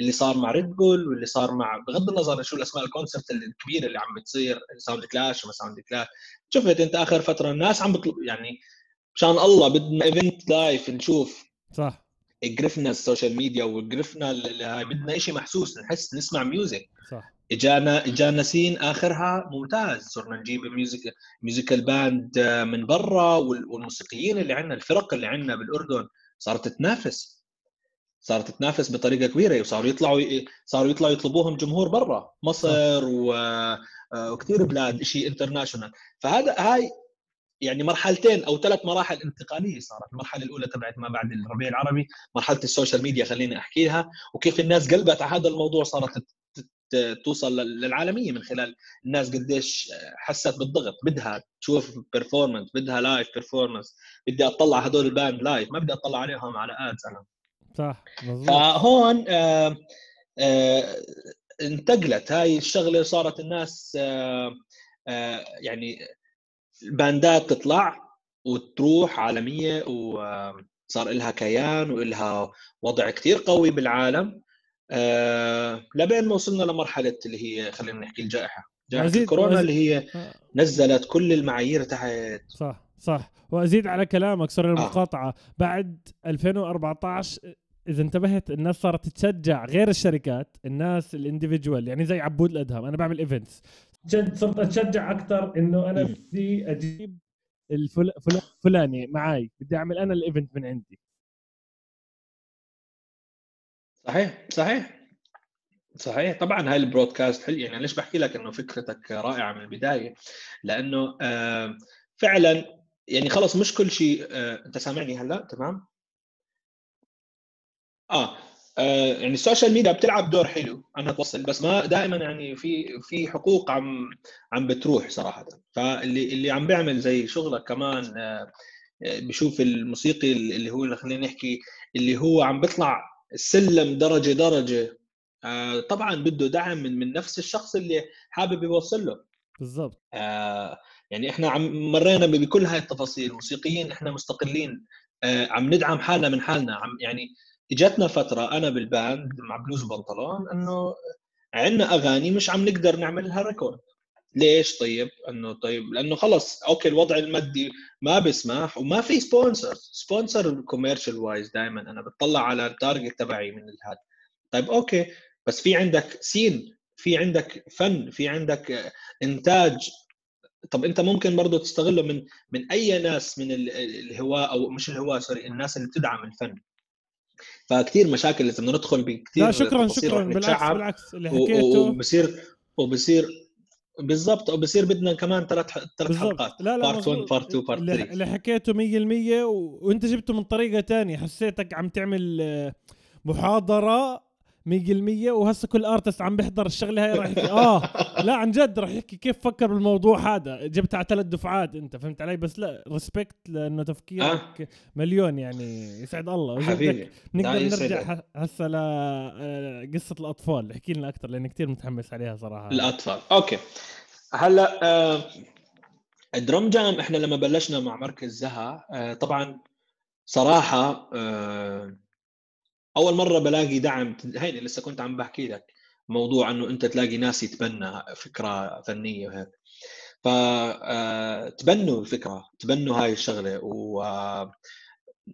Speaker 2: اللي صار مع ريد بول واللي صار مع بغض النظر شو الأسماء ال concept الكبيرة اللي عم بتصير ساوند كلاش وما ساوند كلاش شفت أنت آخر فترة الناس عم بطلب يعني مشان الله بدنا event live نشوف.
Speaker 1: صح.
Speaker 2: قرفنا ال social media وقرفنا بدنا شيء محسوس نحس نسمع music
Speaker 1: صح.
Speaker 2: اجانا اجانا scene آخرها ممتاز. صرنا نجيب music musical band من برا والموسيقيين اللي عندنا الفرق اللي عندنا بالأردن صارت تنافس صارت تنافس بطريقة كبيرة. وصاروا يطلعوا صاروا يطلعوا يطلبوهم جمهور برا. مصر و... آه، وكثير بلاد شيء international فهذا هاي يعني مرحلتين أو ثلاث مراحل انتقالية صارت. المرحلة الأولى تبعت ما بعد الربيع العربي مرحلة ال social media خليني أحكيها وكيف الناس قلبت على هذا الموضوع صارت توصل للعالمية من خلال الناس قديش حست بالضغط. بدها تشوف performance بدها لايف بيرفورمنس بدي أطلع هدول ال band live ما بدي أطلع عليهم على ads أنا.
Speaker 1: صح مزبوط.
Speaker 2: فهون آه آه انتقلت. هاي الشغلة صارت الناس آه يعني الباندات تطلع وتروح عالمية وصار لها كيان ولها وضع كثير قوي بالعالم. آه لبين ما وصلنا لمرحلة اللي هي خلينا نحكي الجائحة. جائحة الكورونا اللي هي آه. نزلت كل المعايير تحت.
Speaker 1: صح صح. وأزيد على كلامك sorry المقاطعة. آه. بعد 2014 إذا انتبهت الناس صارت تشجع غير الشركات الناس ال individual يعني زي عبود الأدهم. أنا بعمل events صرت أتشجع أكثر إنه أنا بدي أجيب الفلاني معاي بدي أعمل أنا ال event من عندي.
Speaker 2: صحيح صحيح. صحيح. طبعا هاي ال broadcast حلو يعني ليش بحكي لك إنه فكرتك رائعة من البداية؟ لأنه آه، فعلا يعني خلص مش كل شيء آه، أنت سامعني هلأ؟ تمام؟ آه. آه يعني السوشيال ميديا بتلعب دور حلو انها توصل بس ما دائما يعني في في حقوق عم عم بتروح صراحة. فاللي اللي عم بيعمل زي شغلك كمان آه بشوف الموسيقي اللي هو خلينا نحكي اللي هو عم بيطلع السلم درجة درجة آه طبعا بده دعم من من نفس الشخص اللي حابب يوصل له.
Speaker 1: بالضبط.
Speaker 2: آه يعني إحنا عم مرينا بكل هاي التفاصيل موسيقيين إحنا مستقلين آه عم ندعم حالنا من حالنا عم يعني اجتنا فترة أنا بال band مع بلوز بنطلون إنه عندنا أغاني مش عم نقدر نعملها record ليش طيب؟ إنه طيب لأنه خلص okay الوضع المادي ما بيسمح وما في sponsor sponsor commercial wise دائما أنا بتطلع على ال target تبعي من هذا طيب okay بس في عندك scene في عندك فن في عندك إنتاج. طب أنت ممكن برضه تستغله من من أي ناس من الهواة أو مش الهواة sorry الناس اللي بتدعم الفن. فكثير مشاكل إذا بدنا ندخل بكثير
Speaker 1: لا شكرا شكرا بالعكس بالعكس اللي حكيته
Speaker 2: وبصير وبصير بالضبط وبصير بدنا كمان ثلاث ثلاث حلقات.
Speaker 1: لا لا part 1 part 2 part 3 اللي حكيته 100% و... وانت جبته من طريقة ثانية حسيتك عم تعمل آه، محاضرة 100% وهسه كل artist عم بيحضر الشغلة هاي راح يحكي آه لا عن جد راح يحكي كيف فكر بالموضوع هذا. جبتها على ثلاث دفعات أنت فهمت علي؟ بس لا respect لأنه تفكيرك آه. مليون يعني يسعد الله.
Speaker 2: حبيبي.
Speaker 1: نقدر نرجع هسه لقصه الأطفال. احكي لنا أكثر لأني كثير متحمس عليها صراحة.
Speaker 2: الأطفال. okay. هلأ آه ال drum jam إحنا لما بلشنا مع مركز زها آه طبعا صراحة آه أول مرة بلاقي دعم هيني لسه كنت عم بحكي لك موضوع إنه أنت تلاقي ناس يتبنى فكرة فنية وهيك. فتبنوا آه، الفكرة تبنوا هاي الشغلة و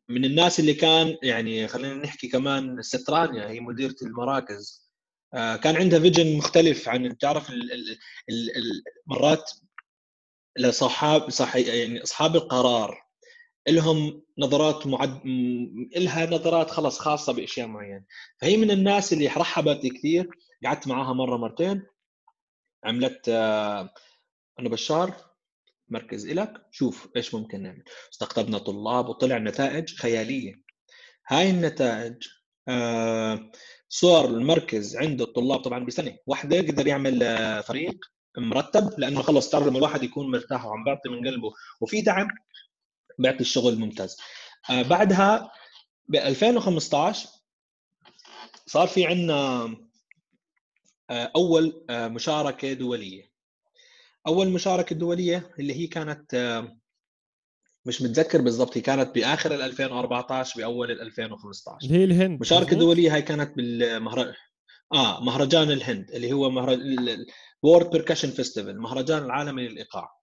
Speaker 2: من الناس اللي كان يعني خلينا نحكي كمان سترانيا هي مديرة المراكز آه، كان عندها فيجن مختلف عن تعرف مرات لصحاب صح يعني أصحاب القرار. لهم نظرات معد لها نظرات خلص خاصة بأشياء معينة. فهي من الناس اللي رحبت كثير قعدت معاها مرة مرتين عملت آه، أنا بشار مركز إلك شوف إيش ممكن نعمل. استقطبنا طلاب وطلع نتائج خيالية. هاي النتائج آه، صور المركز عنده الطلاب طبعا بسنة واحدة يقدر يعمل آه، فريق مرتب لأنه خلص تعرف لما الواحد يكون مرتاح وعم بيعطي من قلبه. وفي دعم بيعطي الشغل ممتاز آه بعدها ب 2015 صار في عندنا آه أول آه مشاركة دولية. أول مشاركة دولية اللي هي كانت مش متذكر بالضبط هي كانت بآخر 2014 بأول 2015
Speaker 1: اللي هي الهند.
Speaker 2: مشاركة دولية هاي كانت بالمهرجان آه مهرجان الهند اللي هو مهرجان World Percussion Festival المهرجان العالمي للإيقاع.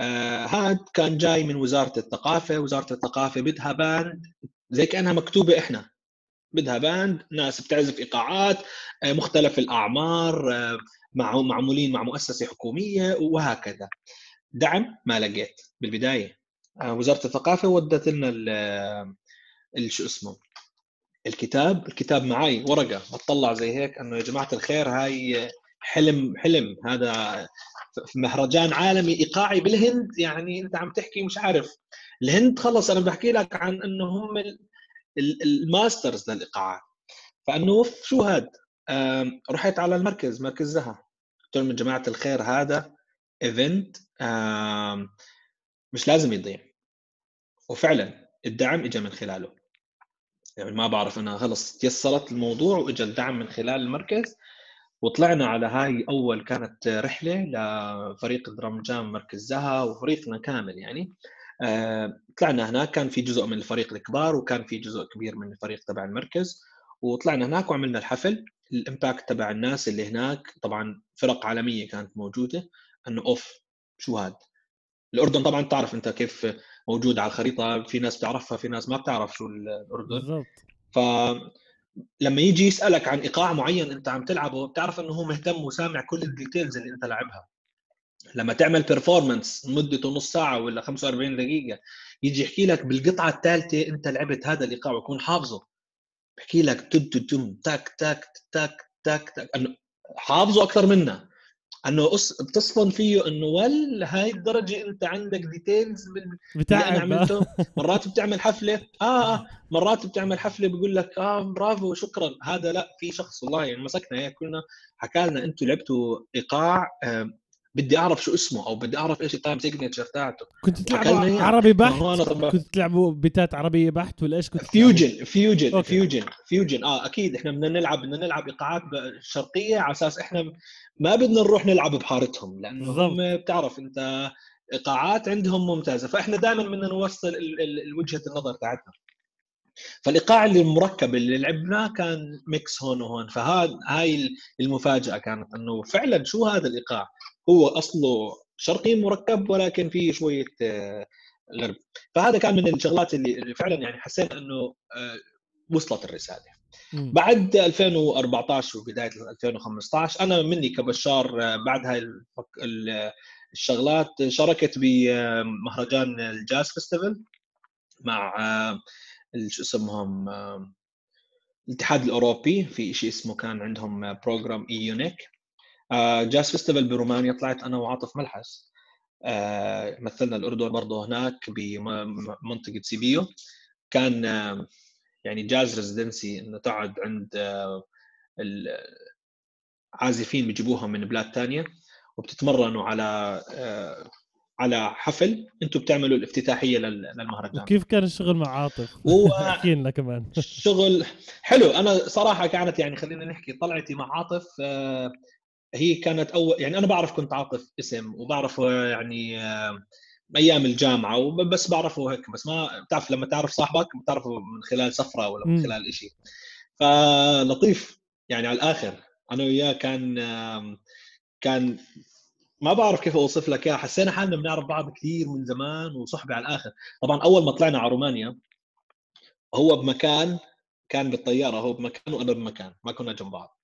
Speaker 2: هاد كان جاي من وزارة الثقافة. وزارة الثقافة بدها band زي كأنها مكتوبة إحنا. بدها band ناس بتعزف إيقاعات آه مختلف الأعمار آه مع معمولين مع مؤسسة حكومية وهكذا. دعم ما لقيت بالبداية. آه وزارة الثقافة ودت لنا شو اسمه الكتاب. الكتاب معي ورقة. بتطلع زي هيك إنه يا جماعة الخير هاي حلم حلم. هذا في مهرجان عالمي إيقاعي بالهند يعني أنت عم تحكي مش عارف. الهند خلص أنا بحكي لك عن إنه هم ال masters للايقاعات فإنه شو هاد؟ رحت على المركز مركز زها. قلت لهم جماعة الخير هذا event مش لازم يضيع. وفعلا الدعم اجى من خلاله. يعني ما بعرف أنا خلص تيسرت الموضوع واجى الدعم من خلال المركز. وطلعنا على هاي أول كانت رحلة لفريق درام جام مركز زها وفريقنا كامل يعني. آه، طلعنا هناك كان في جزء من الفريق الكبار وكان في جزء كبير من الفريق تبع المركز. وطلعنا هناك وعملنا الحفل. الإمباكت تبع الناس اللي هناك طبعا فرق عالمية كانت موجودة إنه أوف شو هاد؟ الأردن طبعا تعرف أنت كيف موجوده على الخريطة في ناس بتعرفها في ناس ما بتعرف شو الأردن.
Speaker 1: بالضبط.
Speaker 2: ف لما يجي يسألك عن إيقاع معين أنت عم تلعبه بتعرف إنه هو مهتم وسامع كل ال details اللي أنت لعبها لما تعمل performance مدته نص ساعة ولا 45 دقيقة يجي يحكي لك بالقطعة الثالثه أنت لعبت هذا الإيقاع ويكون حافظه. بحكي لك تد تم تك تك تك تك تك إنه حافظه أكثر منا. أنه بتصفن فيه إنه ول هاي الدرجة أنت عندك details
Speaker 1: بتاع
Speaker 2: أنا عملته. مرات بتعمل حفلة آه, آه مرات بتعمل حفلة بيقول لك آه برافو شكرا. هذا لا في شخص والله يعني مسكنا هيك كلنا حكى لنا أنتم لعبتوا إيقاع آه بدي أعرف شو اسمه أو بدي أعرف إيش ال time signature تاعته.
Speaker 1: كنت تلعبوا عربي بحت؟ كنت تلعبوا بيتات عربية بحت ولا إيش كنت
Speaker 2: fusion fusion okay. fusion fusion آه أكيد. إحنا بدنا نلعب بدنا نلعب إيقاعات شرقية على أساس إحنا ما بدنا نروح نلعب بحارتهم لأنه هم بتعرف أنت إيقاعات عندهم ممتازة. فإحنا دائما بدنا نوصل وجهة النظر تاعتنا فالإيقاع اللي المركب اللي لعبناه كان ميكس هون وهون. فهذا هاي المفاجأة كانت إنه فعلا شو هذا الإيقاع؟ هو أصله شرقي مركب ولكن فيه شوية آه، غرب. فهذا كان من الشغلات اللي فعلا يعني حسيت إنه آه، وصلت الرسالة. بعد 2014 وبداية 2015 أنا مني كبشار آه، بعد هاي الشغلات شاركت بمهرجان ال jazz festival مع شو اسمهم الاتحاد الأوروبي. في شيء اسمه كان عندهم program EUNIC jazz festival برومانيا طلعت أنا وعاطف ملحس. آه، مثلنا الأردن برضه هناك بمنطقة سيبيو. كان يعني jazz residency إنه تقعد عند آه، العازفين بيجيبوهم من بلاد ثانية وبتتمرنوا على آه، على حفل أنتم بتعملوا الافتتاحية للمهرجان.
Speaker 1: وكيف كان الشغل مع عاطف؟ احكي لنا كمان.
Speaker 2: شغل حلو. أنا صراحة كانت يعني خلينا نحكي طلعتي مع عاطف هي كانت اول يعني أنا بعرف كنت عاطف اسم وبعرفه يعني أيام الجامعة وبس بعرفه هيك بس ما بتعرف لما تعرف صاحبك بتعرفه من خلال سفره ولا من خلال شيء فلطيف يعني على الآخر. أنا وياه كان كان ما بعرف كيف أوصف لك إياها حسينا حالنا بنعرف بعض كثير من زمان وصحبة على الآخر. طبعا أول ما طلعنا على رومانيا هو بمكان كان بالطيارة هو بمكان وأنا بمكان ما كنا جنب بعض.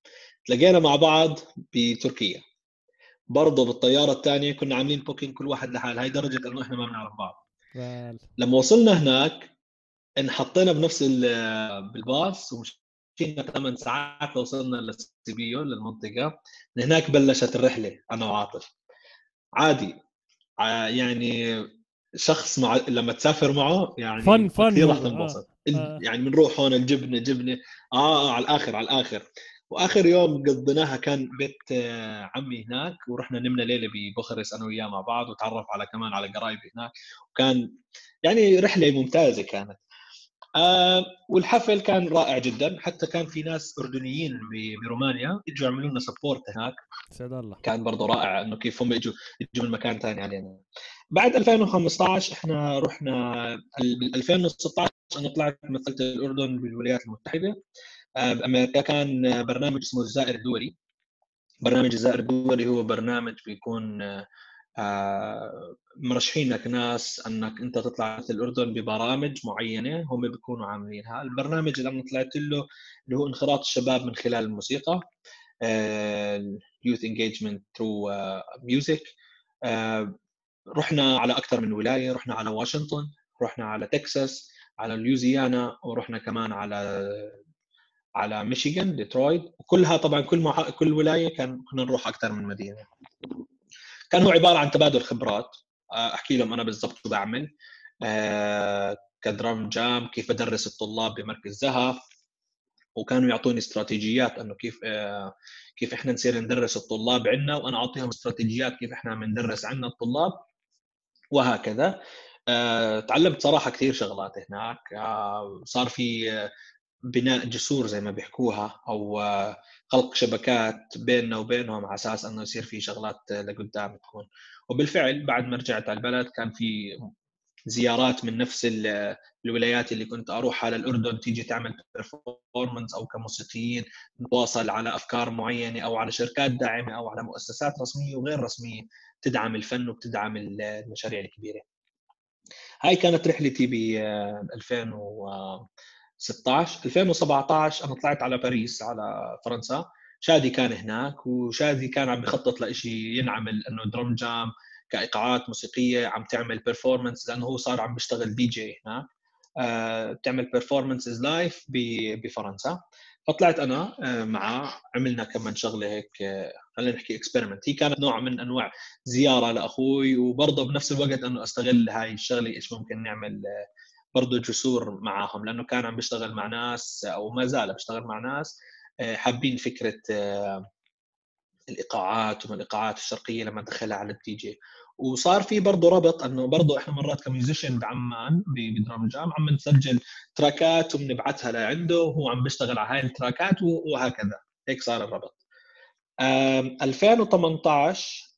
Speaker 2: تلاقينا مع بعض بتركيا. برضه بالطيارة الثانية كنا عاملين booking كل واحد لحال هاي درجة إنه إحنا ما بنعرف بعض. لما وصلنا هناك انحطينا بنفس بالباص ومشينا ثمان ساعات لوصلنا للسيبيو للمنطقة. من هناك بلشت الرحلة أنا وعاطف. عادي. يعني شخص مع لما تسافر معه يعني
Speaker 1: فن فن
Speaker 2: كثير راح تنبسط. آه. يعني بنروح هون الجبنة جبنة. آه, آه على الآخر على الآخر. وآخر يوم قضيناها كان بيت آه، عمي هناك ورحنا نمنا ليلة ببخرس أنا وياه مع بعض وتعرف على كمان على قرايبي هناك. وكان يعني رحلة ممتازة كانت. آه والحفل كان رائع جدا. حتى كان في ناس أردنيين برومانيا إجوا يعملوا لنا سبورت هناك.
Speaker 1: سعد الله.
Speaker 2: كان برضه رائع إنه كيف هم إجوا إجوا من مكان ثاني علينا. بعد 2015 إحنا رحنا 2016 أنا طلعت مثلت الأردن بالولايات المتحدة. بأمريكا كان برنامج اسمه الزائر الدولي. برنامج الزائر الدولي هو برنامج بيكون آه، مرشحين لك ناس أنك أنت تطلع في الأردن ببرامج معينة هم بيكونوا عاملينها، البرنامج اللي أنا طلعت له اللي هو انخراط الشباب من خلال الموسيقى youth engagement through music رحنا على أكثر من ولاية، رحنا على واشنطن، رحنا على تكساس، على لوزيانا ورحنا كمان على على ميشيغان ديترويت وكلها طبعا كل مح... كل ولاية كان كنا نروح أكثر من مدينة. كان هو عبارة عن تبادل خبرات. آه، أحكي لهم أنا بالضبط شو بعمل. آه، كدرام جام كيف ادرس الطلاب بمركز ذهب. وكانوا يعطوني استراتيجيات إنه كيف آه، كيف إحنا نصير ندرس الطلاب عندنا وأنا أعطيهم استراتيجيات كيف إحنا بندرس عندنا الطلاب. وهكذا. تعلمت صراحة كثير شغلات هناك. صار في بناء جسور زي ما بيحكوها أو خلق شبكات بيننا وبينهم على أساس إنه يصير في شغلات لقدام تكون وبالفعل بعد ما رجعت على البلد كان في زيارات من نفس الولايات اللي كنت أروح على الاردن تيجي تعمل برفورمانس أو كموسيقيين نتواصل على أفكار معينة أو على شركات داعمة أو على مؤسسات رسمية وغير رسمية تدعم الفن وبتدعم المشاريع الكبيرة. هاي كانت رحلتي ب 2016 2017 أنا طلعت على باريس على فرنسا. شادي كان هناك وشادي كان عم بخطط لشيء ينعمل إنه Drum Jam كإيقاعات موسيقية عم تعمل performance لأنه هو صار عم بيشتغل دي جي هناك. آه، بتعمل performances live بفرنسا. فطلعت أنا آه، معاه عملنا كمان شغلة هيك آه، خلينا نحكي experiment هي كانت نوع من أنواع زيارة لأخوي وبرضه بنفس الوقت أنه أستغل هاي الشغلة إيش ممكن نعمل برضه جسور معاهم لأنه كان عم بيشتغل مع ناس أو ما زال بيشتغل مع ناس حابين فكرة الإيقاعات ومن الإيقاعات الشرقية لما دخلها على الدي جي. وصار في برضه ربط إنه برضه إحنا مرات ك musician بعمان ب Drum Jam عم نسجل track ات وبنبعثها لعنده وهو عم بيشتغل على هاي ال track ات وهكذا. هيك صار الربط. 2018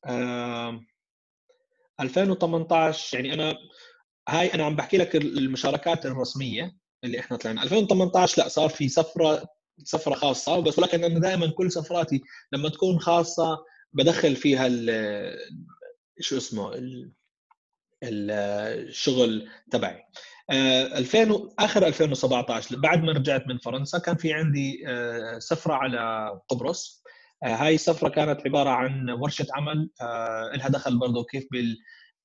Speaker 2: 2018 يعني أنا هاي أنا عم بحكي لك المشاركات الرسمية اللي إحنا طلعنا. 2018 لا صار في سفرة سفرة خاصة بس ولكن أنا دائما كل سفراتي لما تكون خاصة بدخل فيها شو اسمه الشغل تبعي. 2000 آه، آخر 2017 بعد ما رجعت من فرنسا كان في عندي آه، سفرة على قبرص. آه، هاي السفره كانت عبارة عن ورشة عمل. لها دخل برضه كيف بال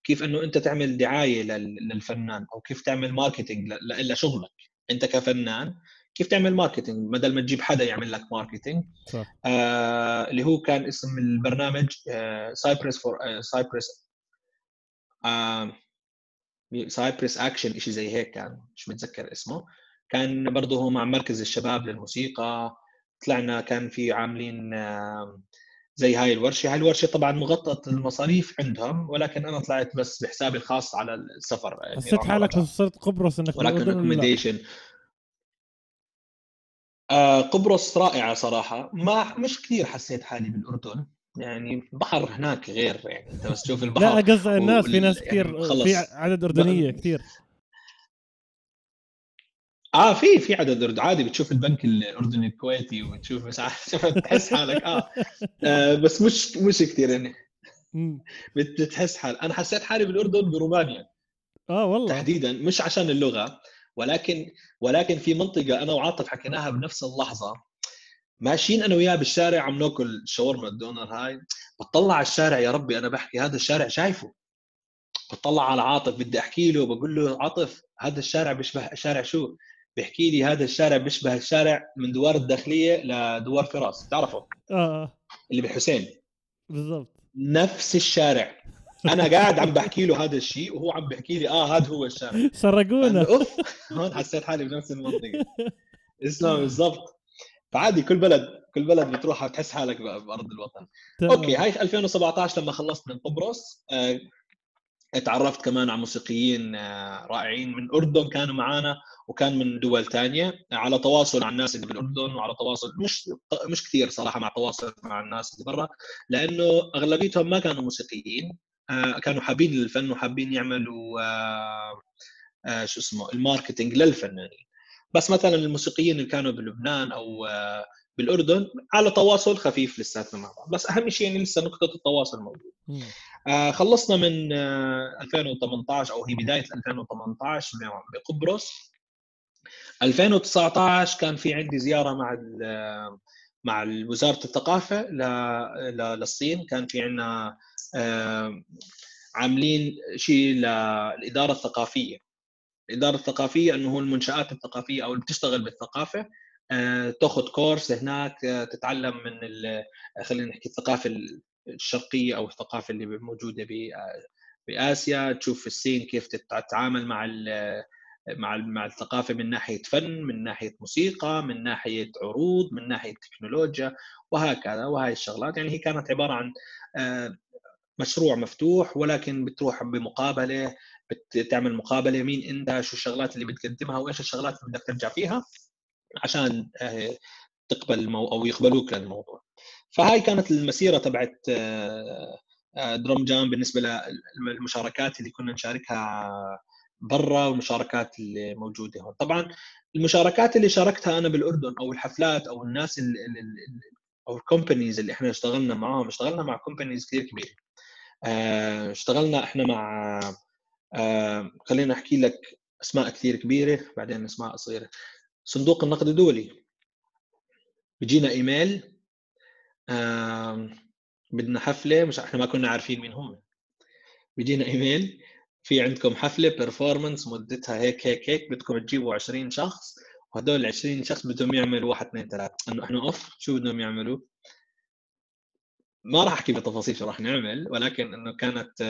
Speaker 2: كيف إنه أنت تعمل دعاية للفنان أو كيف تعمل marketing لشغلك. أنت كفنان كيف تعمل marketing بدل ما تجيب حدا يعمل لك marketing صح. آه اللي هو كان اسم البرنامج Cyprus for Cyprus Cyprus action شيء زي هيك كان مش متذكر اسمه. كان برضه هو مع مركز الشباب للموسيقى. طلعنا كان في عاملين آه زي هاي الورشة. هاي الورشة طبعا مغطى المصاريف عندهم ولكن أنا طلعت بس بحسابي الخاص على السفر
Speaker 1: يعني حسيت حالك صرت قبرص إنك
Speaker 2: ولكن اكوميديشن آه قبرص رائعة صراحة. ما مش كثير حسيت حالي بالأردن. يعني بحر هناك غير يعني أنت بس تشوف البحر
Speaker 1: لا قصدي الناس في ناس كثير يعني في عدد أردنية كثير.
Speaker 2: آه في في عدد عادي بتشوف البنك الأردني الكويتي وتشوف مش عارف تحس حالك آه. آه بس مش مش كثير يعني. بتحس حال أنا حسيت حالي بالأردن برومانيا.
Speaker 1: آه والله.
Speaker 2: تحديدا مش عشان اللغة ولكن ولكن في منطقة أنا وعاطف حكيناها بنفس اللحظة. ماشيين أنا وياه بالشارع عم ناكل شاورما الدونر هاي. بطلع على الشارع يا ربي أنا بحكي هذا الشارع شايفه. بطلع على عاطف بدي أحكي له بقول له عاطف هذا الشارع بيشبه شارع شو؟ بيحكي لي هذا الشارع بيشبه الشارع من دوار الداخلية لدوار فراس تعرفه؟
Speaker 1: آه
Speaker 2: اللي بحسين.
Speaker 1: بالضبط.
Speaker 2: نفس الشارع. أنا قاعد عم بحكي له هذا الشيء وهو عم بحكي لي آه هذا هو الشارع.
Speaker 1: سرقونا.
Speaker 2: أوف هون حسيت حالي بنفس المنطقة. اسمع بالضبط. فعادي كل بلد كل بلد بتروحها بتحس حالك بأرض الوطن. تمام. okay هاي 2017 لما خلصت من قبرص آه تعرفت كمان على موسيقيين آه رائعين. من الاردن كانوا معنا وكان من دول ثانية على تواصل مع الناس اللي بالأردن وعلى تواصل مش مش كثير صراحة مع تواصل مع الناس اللي برا لأنه أغلبيتهم ما كانوا موسيقيين آه، كانوا حابين الفن وحابين يعملوا آه، شو اسمه ال marketing للفنانين. بس مثلا الموسيقيين اللي كانوا بلبنان أو بالأردن على تواصل خفيف لساتنا مع بعض. بس أهم شيء يعني لسه نقطة التواصل موجود خلصنا من 2018 أو هي بداية 2018 بقبرص 2019 كان في عندي زيارة مع مع وزارة الثقافة للصين. كان في عندنا عاملين شيء للاداره الثقافية. الإدارة الثقافية إنه هو المنشآت الثقافية أو اللي بتشتغل بالثقافة. آه، تاخذ كورس هناك آه، تتعلم من خلينا نحكي الثقافة الشرقية أو الثقافة اللي موجودة بآسيا تشوف الصين كيف تتعامل مع مع مع الثقافة من ناحية فن من ناحية موسيقى من ناحية عروض من ناحية تكنولوجيا وهكذا وهي الشغلات. يعني هي كانت عبارة عن آه، مشروع مفتوح ولكن بتروح بمقابلة بتعمل مقابلة مين إنت شو الشغلات اللي بتقدمها وإيش الشغلات اللي بدك ترجع فيها. عشان آه، تقبل المو... أو يقبلوك للموضوع. فهاي كانت المسيرة تبعت آه، Drum Jam بالنسبة للمشاركات اللي كنا نشاركها برا والمشاركات اللي موجودة هون. طبعا المشاركات اللي شاركتها أنا بالأردن أو الحفلات أو الناس اللي أو ال companies اللي إحنا اشتغلنا معاهم اشتغلنا مع companies كثير كبيرة. آه، اشتغلنا إحنا مع آه خلينا أحكي لك أسماء كثير كبيرة بعدين أسماء صغيرة. صندوق النقد الدولي. بيجينا إيميل بدنا حفلة مش إحنا ما كنا عارفين مين هم. بيجينا إيميل في عندكم حفلة performance مدتها هيك هيك هيك بدكم تجيبوا 20 شخص وهدول ال 20 شخص بدهم يعملوا واحد اثنين ثلاث إنه إحنا oof شو بدهم يعملوا؟ ما راح أحكي بتفاصيل شو راح نعمل ولكن إنه كانت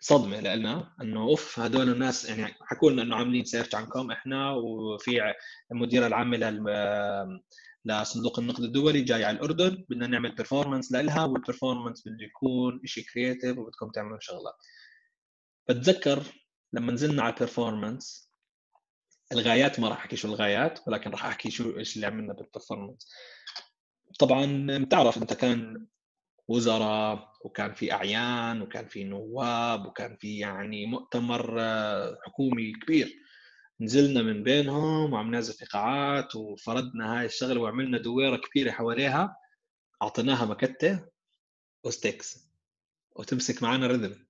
Speaker 2: صدمة لنا إنه oof هدول الناس يعني حكوا لنا إنه عاملين search عنكم إحنا وفي المديرة العامة لصندوق النقد الدولي جاي على الأردن بدنا نعمل performance لها وال performance بده يكون شيء creative وبدكم تعملوا شغلات بتذكر لما نزلنا على ال performance الغايات ما راح أحكي شو الغايات ولكن راح أحكي شو إيش اللي عملنا بال performance طبعا بتعرف إنت كان وزراء وكان في أعيان وكان في نواب وكان في يعني مؤتمر آه، حكومي كبير. نزلنا من بينهم وعم نازل ايقاعات وفردنا هاي الشغلة وعملنا دويرة كبيرة حواليها. أعطيناها مكتة وستيكس وتمسك معنا رذم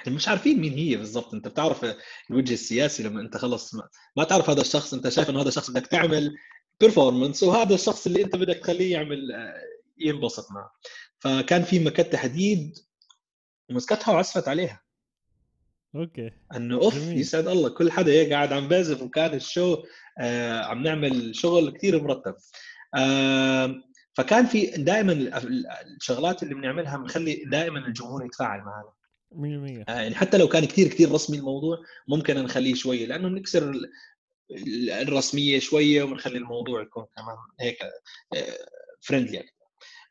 Speaker 2: إحنا مش عارفين مين هي بالضبط. أنت بتعرف الوجه السياسي لما أنت خلص ما, ما تعرف هذا الشخص أنت شايف إنه هذا الشخص بدك تعمل بيرفورمانس وهذا الشخص اللي أنت بدك تخليه يعمل آه، ينبسط معه. فكان في مكته حديد ومسكتها وعصفت عليها. أوكي. أنه أوف. يسعد الله كل حدا هيك قاعد عم بازف وكان الشو آه عم نعمل شغل كثير مرتب. آه فكان في دائما الشغلات اللي بنعملها بنخلي دائما الجمهور يتفاعل معنا.
Speaker 1: 100%
Speaker 2: آه يعني حتى لو كان كثير كثير رسمي الموضوع ممكن نخليه شوية لأنه نكسر الرسمية شوية ونخلي الموضوع يكون كمان هيك friendly آه،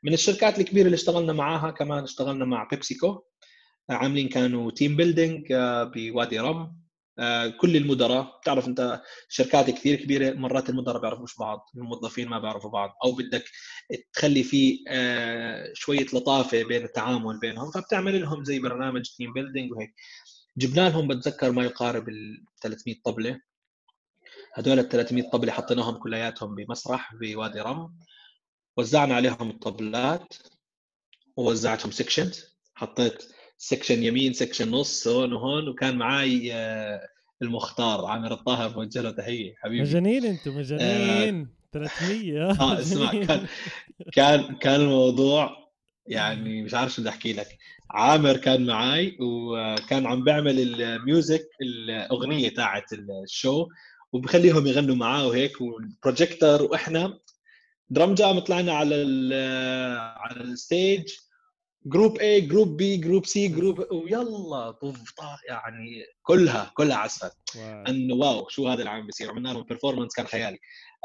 Speaker 2: من الشركات الكبيرة اللي اشتغلنا معاها كمان اشتغلنا مع بيبسيكو. عاملين كانوا team building آه، بوادي رم. آه، كل المدراء بتعرف انت شركات كثير كبيرة مرات المدراء بيعرفوش بعض الموظفين ما بيعرفوا بعض. أو بدك تخلي في آه، شوية لطافة بين التعامل بينهم فبتعمل لهم زي برنامج team building وهيك. جبنا لهم بتذكر ما يقارب ال 300 طبلة. هدول ال 300 طبلة حطيناهم كلياتهم بمسرح بوادي رم. وزعنا عليهم الطبلات ووزعتهم sections حطيت section يمين section نص هون وهون وكان معي آه، المختار عامر الطاهر بوجه له تحية حبيبي.
Speaker 1: مجانين أنتم مجانين. آه 300 آه
Speaker 2: اسمع كان كان كان الموضوع يعني مش عارف شو بدي أحكي لك. عامر كان معي وكان عم بيعمل ال music الأغنية تاعت ال show وبخليهم يغنوا معاه وهيك والبروجيكتور وإحنا Drum Jam طلعنا على على ال stage. group A group B group C group ويلا طف يعني كلها كلها عسفت انه wow شو هذا اللي عم بيصير؟ عملنا لهم performance كان خيالي.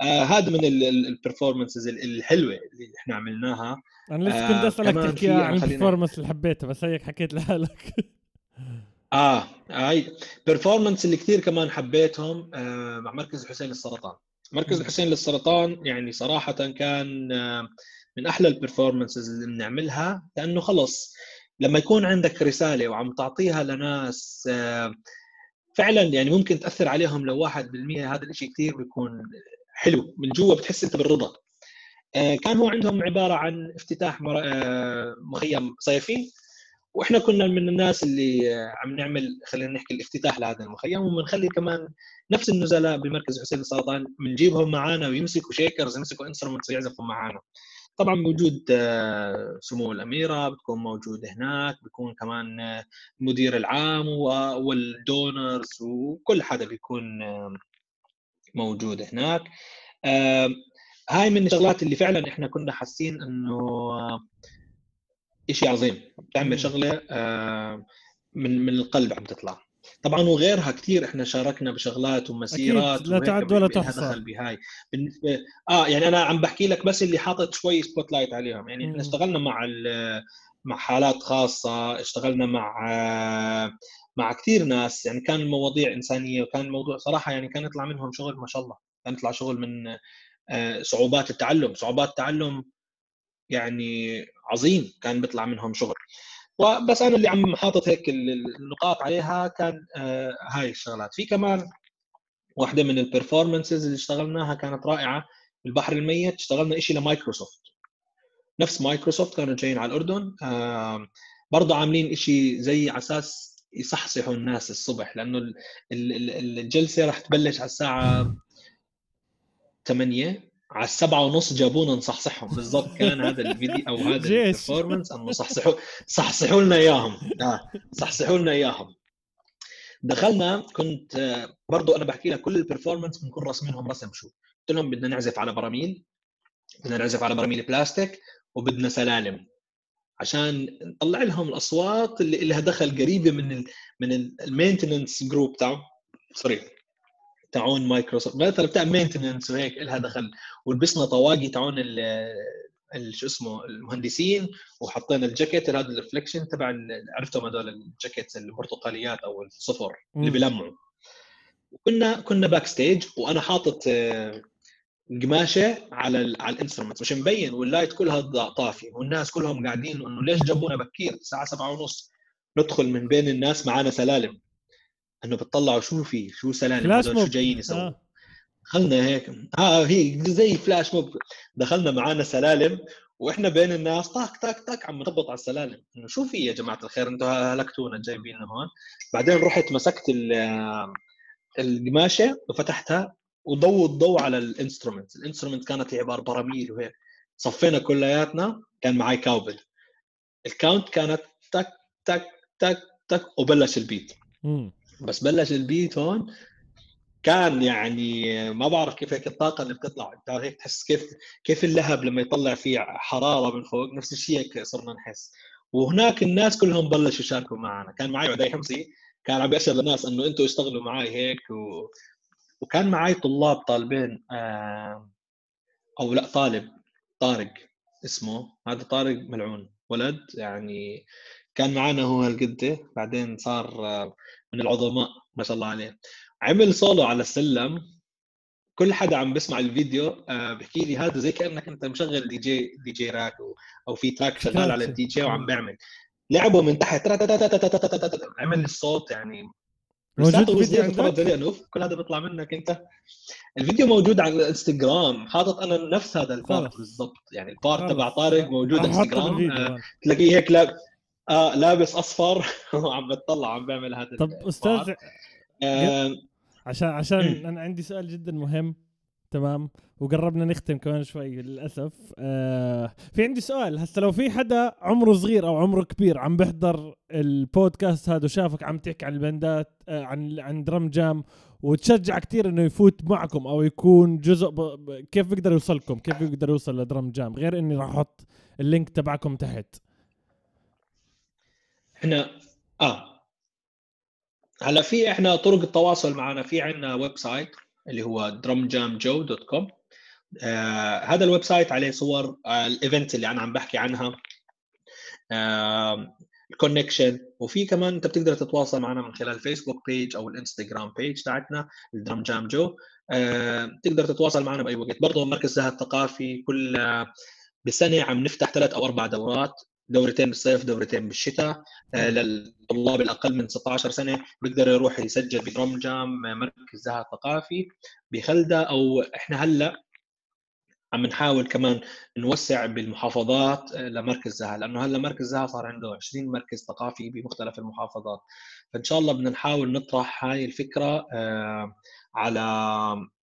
Speaker 2: آه هذا من ال performances الحلوة اللي إحنا عملناها.
Speaker 1: أنا لسه كنت آه، اسالك تحكي عن البرفورمانس اللي حبيته بس هيك حكيت لحالك
Speaker 2: آه هاي. performance اللي كثير كمان حبيتهم آه مع مركز الحسين للسرطان مركز الحسين للسرطان يعني صراحة كان آه من أحلى ال performances اللي بنعملها لأنه خلص لما يكون عندك رسالة وعم تعطيها لناس آه، فعلا يعني ممكن تأثر عليهم لو 1% هذا الشيء كثير بيكون حلو من جوا بتحس أنت بالرضا. آه، كان هو عندهم عبارة عن افتتاح مخيم صيفي. وإحنا كنا من الناس اللي عم نعمل خلينا نحكي الافتتاح لهذا المخيم وبنخلي كمان نفس النزلاء بمركز الحسين للسرطان بنجيبهم معنا ويمسكوا shakers يمسكوا instruments ويعزفوا معنا طبعا موجود آه، سمو الأميرة بتكون موجوده هناك بيكون كمان آه، المدير العام وال donors وكل حدا بيكون آه، موجود هناك. هاي من الشغلات اللي فعلا إحنا كنا حاسين إنه شيء عظيم. بتعمل شغلة من من القلب عم تطلع. طبعا وغيرها كثير إحنا شاركنا بشغلات ومسيرات
Speaker 1: أكيد لا تعد ولا تحصى.
Speaker 2: بهاي. بالنسبة آه يعني أنا عم بحكي لك بس اللي حاطط شوي spotlight عليهم. يعني إحنا اشتغلنا مع مع حالات خاصة اشتغلنا مع مع كثير ناس. يعني كان المواضيع إنسانية وكان الموضوع صراحة يعني كان يطلع منهم شغل ما شاء الله. كان يطلع شغل من آه، صعوبات التعلم. صعوبات التعلم يعني عظيم كان بيطلع منهم شغل. وبس أنا اللي عم حاطط هيك النقاط عليها كان آه هاي الشغلات. في كمان واحدة من البرفورمانسز اللي اشتغلناها كانت رائعة. البحر الميت اشتغلنا شيء لمايكروسوفت. نفس مايكروسوفت كانوا جايين على الأردن. برضه عاملين شيء زي على أساس يصحصحوا الناس الصبح لأنه ال- ال- ال- الجلسة راح تبلش على الساعة 8 على السبعة ونص جابونا نصحصحهم. بالضبط. كان هذا الفيديو أو هذا.
Speaker 1: ال
Speaker 2: performance انه صحصحوا صحصحوا لنا إياهم. آه. صحصحوا لنا إياهم. دخلنا كنت آه، برضو أنا بحكي لك كل ال performance بنكون راسمينهم رسم شو. قلت لهم بدنا نعزف على براميل بدنا نعزف على براميل بلاستيك وبدنا سلالم. عشان نطلع لهم الأصوات اللي لها دخل قريبه من ال من ال maintenance group تاعهم. sorry تاعون مايكروسوفت مثلا بتاع maintenance وهيك لها دخل. ولبسنا طواقي تاعون شو اسمه المهندسين وحطينا الجاكيت هذا ال reflection تبع عرفتهم هذول الجاكيت البرتقاليات أو الصفر اللي. بيلمعوا كنا كنا backstage وأنا حاطط آه، قماشة على ال على الإنسترومنت مش مبين وال light كلها طافي والناس كلهم قاعدين إنه ليش جابونا بكير؟ الساعة سبعة ونص. ندخل من بين الناس معانا سلالم. إنه بتطلعوا شو في شو سلالم شو. جايين يسووا.
Speaker 1: آه.
Speaker 2: دخلنا هيك. آه هي زي flash mob. دخلنا معانا سلالم وإحنا بين الناس طاك طاك طاك عم نطبط على السلالم. إنه شو في يا جماعة الخير؟ أنتم هلكتونا جايبيننا هون. بعدين رحت مسكت ال- القماشة وفتحتها وضووا الضوء على ال instrument. ال instrument كانت هي عبارة براميل وهيك. صفينا كلياتنا كان معي cowbell. ال count كانت تك تك تك تك وبلش ال
Speaker 1: beat.
Speaker 2: بس بلش ال beat هون. كان يعني ما بعرف كيف هيك الطاقة اللي بتطلع. انت هيك تحس كيف كيف اللهب لما يطلع فيه حرارة من فوق نفس الشيء هيك صرنا نحس. وهناك الناس كلهم بلشوا يشاركوا معنا. كان معي عدي حمصي كان عم بيأشر للناس إنه أنتم اشتغلوا معي هيك و... وكان معي طلاب طالبين آه... أو لا طالب طارق اسمه. هذا طارق ملعون ولد يعني. كان معنا هو هالقد بعدين صار آه، من العظماء ما شاء الله عليه عمل صاله على السلم. كل حدا عم بسمع الفيديو آه، بحكي لي هذا زي كأنك أنت مشغل DJ DJ track أو في track شغال على الدي جي وعم بعمل. لعبه من تحت. عمل الصوت يعني.
Speaker 1: موجود فيديو
Speaker 2: كل هذا بيطلع منك أنت. الفيديو موجود على الانستغرام. حاطط أنا نفس هذا ال
Speaker 1: part
Speaker 2: بالضبط. يعني ال
Speaker 1: part
Speaker 2: تبع طارق موجود على الانستغرام آه، تلاقيه هيك لا آه لابس أصفر. وعم بتطلع عم بيعمل هذا
Speaker 1: طب
Speaker 2: ال
Speaker 1: part.
Speaker 2: أستاذ آه
Speaker 1: عشان عشان أنا عندي سؤال جدا مهم. تمام. وقربنا نختم كمان شوي للأسف. آه في عندي سؤال. هسه لو في حدا عمره صغير أو عمره كبير عم بيحضر البودكاست هذا وشافك عم تحكي عن ال band ات آه عن عن Drum Jam وتشجع كتير إنه يفوت معكم أو يكون جزء. ب... كيف بيقدر يوصلكم؟ كيف بيقدر يوصل ل Drum Jam؟ غير إني راح أحط ال link تبعكم تحت.
Speaker 2: إحنا آه. هلا في إحنا طرق التواصل معنا في عندنا website اللي هو drumjamjo.com آه هذا ال website عليه صور آه ال event اللي أنا عم بحكي عنها. آه ال connection وفي كمان أنت بتقدر تتواصل معنا من خلال فيسبوك page أو الانستغرام page تاعتنا ال Drum Jam Jo آه تقدر تتواصل معنا بأي وقت. برضه مركز زها الثقافي كل آه، بسنة عم نفتح ثلاث أو أربع دورات. دورتين بالصيف دورتين بالشتاء. آه، للطلاب الأقل من 16 سنة بيقدر يروح يسجل ب Drum Jam مركز زها الثقافي بخلدة أو إحنا هلأ عم نحاول كمان نوسع بالمحافظات آه، لمركز زها لأنه هلأ مركز زها صار عنده 20 مركز ثقافي بمختلف المحافظات. فإن شاء الله بدنا نحاول نطرح هاي الفكرة آه، على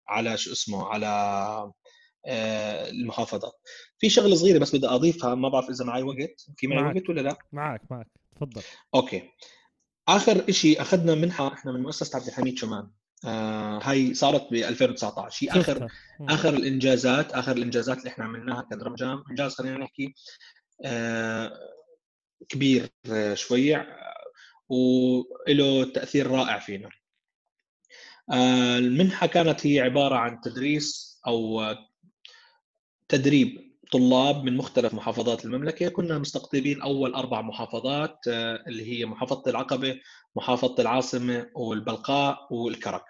Speaker 2: على شو اسمه على آه، المحافظات. في شغلة صغيرة بس بدي أضيفها ما بعرف إذا معي وقت. في معي
Speaker 1: معك.
Speaker 2: وقت ولا لا؟
Speaker 1: معك معك. تفضل.
Speaker 2: أوكي. آخر شيء أخذنا منحه إحنا من مؤسسة عبد الحميد شومان آه هاي صارت ب 2019 هي
Speaker 1: آخر.
Speaker 2: آخر الإنجازات آخر الإنجازات اللي إحنا عملناها كدرم جام إنجاز خلينا نحكي آه كبير آه شوي آه، وله تأثير رائع فينا. آه المنحة كانت هي عبارة عن تدريس أو تدريب طلاب من مختلف محافظات المملكة. كنا مستقطبين أول أربع محافظات آه، اللي هي محافظة العقبة محافظة العاصمة والبلقاء والكرك.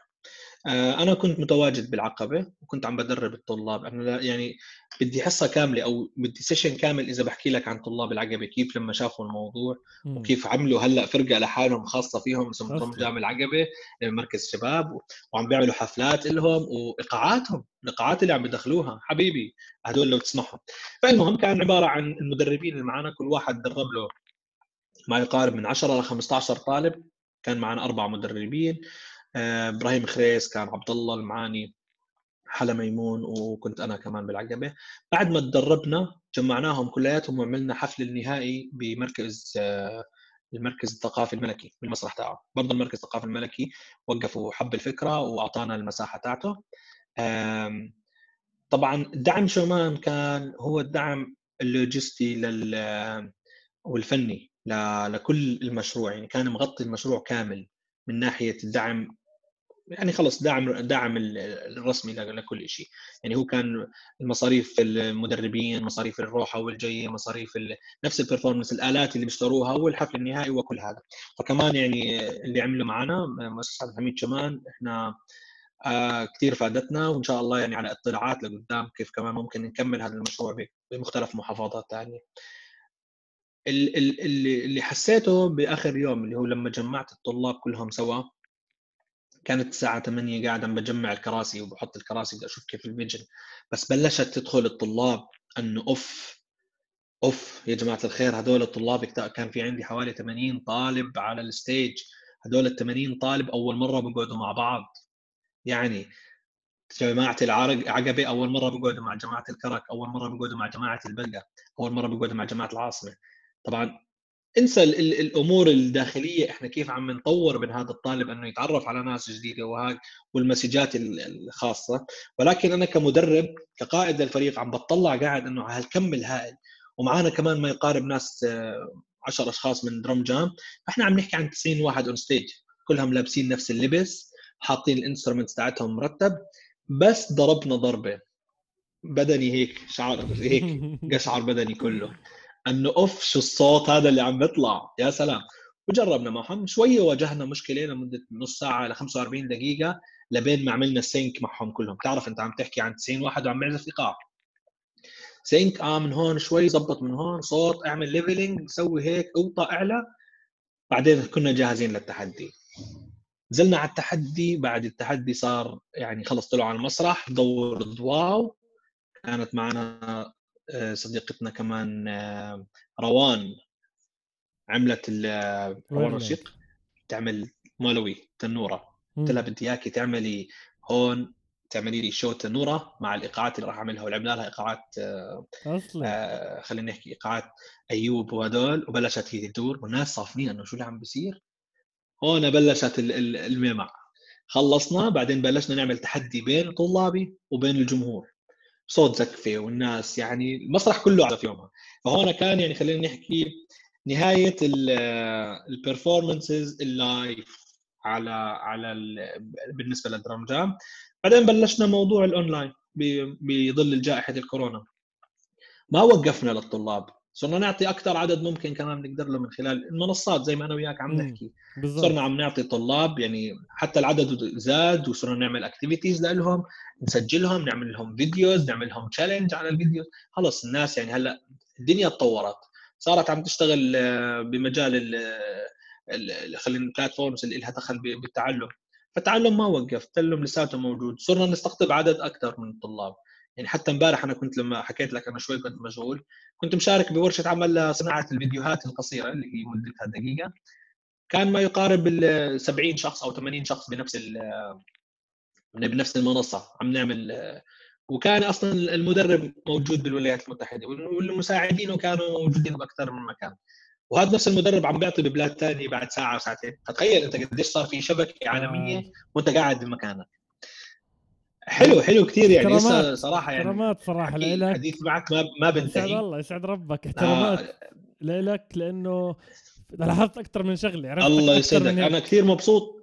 Speaker 2: أنا كنت متواجد بالعقبة وكنت عم بدرب الطلاب. أنا يعني بدي حصة كاملة أو بدي سيشن كامل إذا بحكي لك عن طلاب العقبة كيف لما شافوا الموضوع
Speaker 1: مم.
Speaker 2: وكيف عملوا هلأ فرقة لحالهم خاصة فيهم اسمها
Speaker 1: أصلاً.
Speaker 2: درم جام العقبة مركز شباب وعم بيعملوا حفلات لهم وإيقاعاتهم الإيقاعات اللي عم بدخلوها. حبيبي هدول لو تسمعهم فالمهم كان عبارة عن المدربين اللي معنا كل واحد درب له ما يقارب من 10 ل 15 طالب. كان معنا أربع مدربين. آه، إبراهيم خريس كان عبد الله المعاني حلا ميمون وكنت أنا كمان بالعقبة. بعد ما تدربنا جمعناهم كلياتهم وعملنا حفل النهائي بمركز آه، المركز الثقافي الملكي بالمسرح تاعه. برضه المركز الثقافي الملكي وقفوا حب الفكرة وأعطانا المساحة تاعته. طبعا دعم شومان كان هو الدعم اللوجستي لل والفني لكل المشروع. يعني كان مغطي المشروع كامل من ناحية الدعم يعني خلص دعم دعم الرسمي لكل شيء. يعني هو كان المصاريف المدربين مصاريف الروحة والجاية مصاريف نفس ال performance الآلات اللي بيشتروها والحفل النهائي وكل هذا. فكمان يعني اللي عملوا معنا مؤسسه عبد الحميد شومان إحنا آه كثير فادتنا وإن شاء الله يعني على اطلاعات لقدام كيف كمان ممكن نكمل هذا المشروع بمختلف محافظات ثانية اللي حسيته بآخر يوم اللي هو لما جمعت الطلاب كلهم سوا كانت الساعة 8 قاعد عم بجمع الكراسي وبحط الكراسي بدي أشوف كيف ال vision. بس بلشت تدخل الطلاب إنه أوف أوف يا جماعة الخير هدول الطلاب كان في عندي حوالي 80 طالب على ال stage. هدول ال 80 طالب أول مرة بقعدوا مع بعض. يعني جماعة العقبة أول مرة بقعدوا مع جماعة الكرك أول مرة بقعدوا مع جماعة البلقة أول مرة بقعدوا مع جماعة العاصمة. طبعا انسى الأمور الداخلية إحنا كيف عم نطور من هذا الطالب انه يتعرف على ناس جديدة وهاي والمسجات الخاصة. ولكن أنا كمدرب كقائد للفريق عم بطلع قاعد إنه على هالكم الهائل. ومعانا كمان ما يقارب ناس 10 آه، أشخاص من Drum Jam. فإحنا عم نحكي عن 90 واحد on stage كلهم لابسين نفس اللبس حاطين ال instruments تاعتهم مرتب. بس ضربنا ضربة بدني هيك شعر هيك قشعر بدني كله. انه اوف شو الصوت هذا اللي عم بيطلع. يا سلام. وجربنا معهم. شوية واجهنا مشكلة لمدة نص ساعة ل 45 دقيقة لبين ما عملنا sync معهم كلهم. بتعرف أنت عم تحكي عن 90 واحد وعم بعزف إيقاع. sync آه من هون شوي زبط من هون صوت اعمل levelling سوي هيك أوطى اعلى. بعدين كنا جاهزين للتحدي. نزلنا على التحدي. بعد التحدي صار يعني خلص طلعوا على المسرح دور ضواو كانت معنا صديقتنا كمان آه، روان عملت روان رشيد تعمل مولوي تنورة. قلت لها بدي اياكي تعملي هون تعملي لي شو تنورة مع الإيقاعات اللي راح أعملها. ولعبنا لها إيقاعات آه، أصلا؟ آه خلينا نحكي إيقاعات أيوب وهدول وبلشت هي تدور والناس صافنين إنه شو اللي عم بيصير. هون بلشت الميمع. خلصنا بعدين بلشنا نعمل تحدي بين طلابي وبين الجمهور. صوت زكفه والناس يعني المسرح كله على يومها. فهون كان يعني خلينا نحكي نهاية ال performances ال live على على بالنسبة لل Drum Jam. بعدين بلشنا موضوع الاونلاين بظل جائحه الكورونا. ما وقفنا للطلاب. صرنا نعطي أكثر عدد ممكن كمان نقدر له من خلال المنصات زي ما أنا وياك عم نحكي. بالزبط. صرنا عم نعطي طلاب يعني حتى العدد زاد وصرنا نعمل activities لهم نسجلهم نعمل لهم videos نعمل لهم challenge على الفيديو خلص الناس يعني هلأ الدنيا تطورت. صارت عم تشتغل آه، بمجال خلينا ال platforms اللي لها دخل بالتعلم. فالتعلم ما وقف التعلم لساته موجود. صرنا نستقطب عدد أكثر من الطلاب. يعني حتى امبارح أنا كنت لما حكيت لك أنا شوي كنت مشغول كنت مشارك بورشة عمل لصناعه الفيديوهات القصيرة اللي هي مدتها دقيقة. كان ما يقارب ال 70 شخص أو 80 شخص بنفس بنفس المنصة عم نعمل وكان أصلا المدرب موجود بالولايات المتحدة والمساعدين كانوا موجودين بأكثر من مكان. وهذا نفس المدرب عم بيعطي ببلاد ثانية بعد ساعة أو ساعتين. فتخيل أنت قديش صار في شبكة عالمية آه. وأنت قاعد بمكانك. حلو حلو كثير يعني. لسه صراحة يعني
Speaker 1: احترامات صراحة لك
Speaker 2: حديث معك ما ما بنتهي.
Speaker 1: يسعد الله يسعد ربك. احترامات آه. لك لأنه لاحظت أكثر من شغلة
Speaker 2: عرفت الله يسعدك. أنا كثير مبسوط.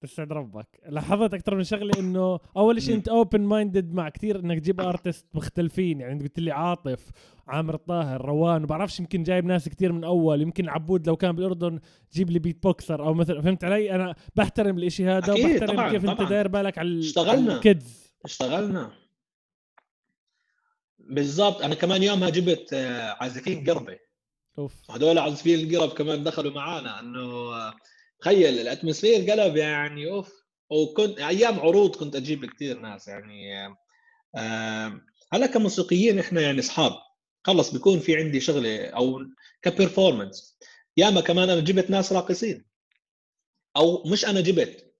Speaker 1: تسعد ربك. لاحظت أكثر من شغلة إنه أول شيء أنت open-minded مع كثير إنك تجيب artists مختلفين. يعني أنت قلت لي عاطف عامر الطاهر روان ما بعرفش يمكن جايب ناس كثير من أول. يمكن عبود لو كان بالأردن جيب لي beatboxer أو مثلا فهمت علي؟ أنا بحترم الإشي هذا وبحترم طبعًا كيف طبعًا. انت داير بالك على
Speaker 2: اشتغلنا. ال kids اشتغلنا. بالضبط. أنا كمان يومها جبت آه، عازفين قربه أوف. هذول عازفين القرب كمان دخلوا معانا. إنه آه، تخيل ال atmosphere قلب يعني أوف. وكنت أيام عروض كنت أجيب كثير ناس يعني آه هلا كموسيقيين إحنا يعني أصحاب. خلص بيكون في عندي شغلة أو ك performance ياما كمان أنا جبت ناس راقصين. أو مش أنا جبت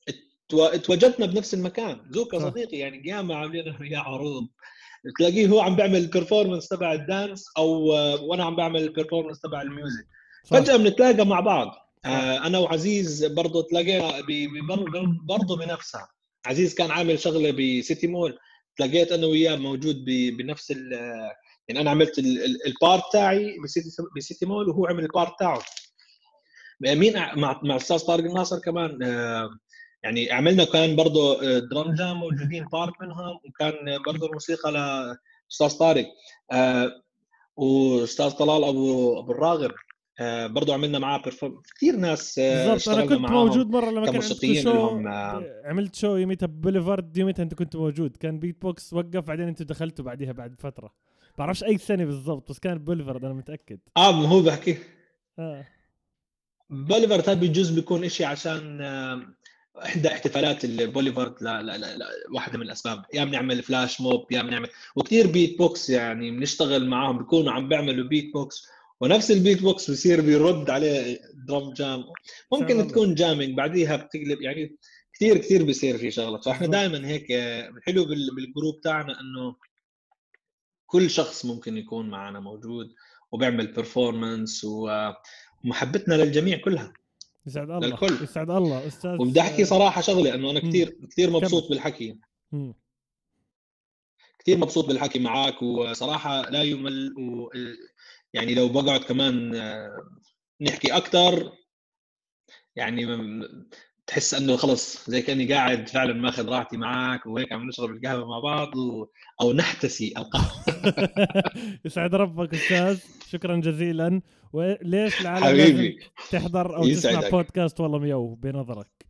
Speaker 2: اتوجدنا بنفس المكان. زوكا. صديقي يعني قيامة عاملين وياه عروض. تلاقيه هو عم بيعمل ال performance تبع ال dance أو آه، وأنا عم بعمل ال performance تبع ال
Speaker 1: music.
Speaker 2: فجأة بنتلاقى مع بعض. أنا وعزيز برضه تلاقينا برضه بنفسها. عزيز كان عامل شغلة ب City Mall تلاقيت أنا وياه موجود بنفس ال يعني أنا عملت ال- ال- ال part تاعي ب City ب City Mall وهو عمل ال part تاعه. مين مع مع الاستاذ طارق الناصر كمان آه، يعني عملنا كان برضه Drum Jam موجودين part منهم وكان برضه الموسيقى لاستاذ طارق. آه، وأستاذ طلال ابو أبو الراغب. آه، برضه عملنا معاه perform- كثير ناس آه،
Speaker 1: بالضبط
Speaker 2: أنا
Speaker 1: كنت موجود مرة لما كان
Speaker 2: كموسيقيين
Speaker 1: شو
Speaker 2: آه،
Speaker 1: عملت show يوميتها بوليفارد يوميتها أنت كنت موجود. كان بيت بوكس وقف بعدين أنتوا دخلتوا بعديها بعد فترة. بعرفش أي سنه بالضبط بس كان بوليفارد أنا متأكد.
Speaker 2: آه ما هو بحكي.
Speaker 1: آه.
Speaker 2: بوليفارد هذا بيجوز بيكون إشي عشان آه، إحدى احتفالات البوليفارد لا لا لا, لا واحدة من الأسباب. يا بنعمل flash mob يا بنعمل وكثير بيت بوكس يعني بنشتغل معاهم بيكونوا عم بيعملوا بيت بوكس ونفس البيت بوكس بصير بيرد عليه Drum
Speaker 1: Jam
Speaker 2: ممكن. تكون jamming بعديها بتقلب يعني كثير كثير بيصير في شغلات
Speaker 1: فإحنا.
Speaker 2: دائما هيك الحلو بال- بال group تاعنا إنه كل شخص ممكن يكون معنا موجود وبيعمل performance ومحبتنا للجميع كلها
Speaker 1: يسعد الله
Speaker 2: للكل.
Speaker 1: يسعد الله أستاذ
Speaker 2: وبدي أحكي صراحة شغلة إنه
Speaker 1: أنا.
Speaker 2: كثير كثير مبسوط. بالحكي. كثير مبسوط بالحكي معك وصراحة لا يمل و يعني لو بقعد كمان آه، نحكي أكثر يعني تحس إنه خلص زي كأني قاعد فعلا ماخذ راحتي معك وهيك عم نشرب القهوة مع بعض و... أو نحتسي القهوة.
Speaker 1: يسعد ربك أستاذ. شكرا جزيلا. وليش العالم
Speaker 2: حبيبي.
Speaker 1: تحضر أو تسمع
Speaker 2: يسعدك.
Speaker 1: بودكاست والله ميو بنظرك؟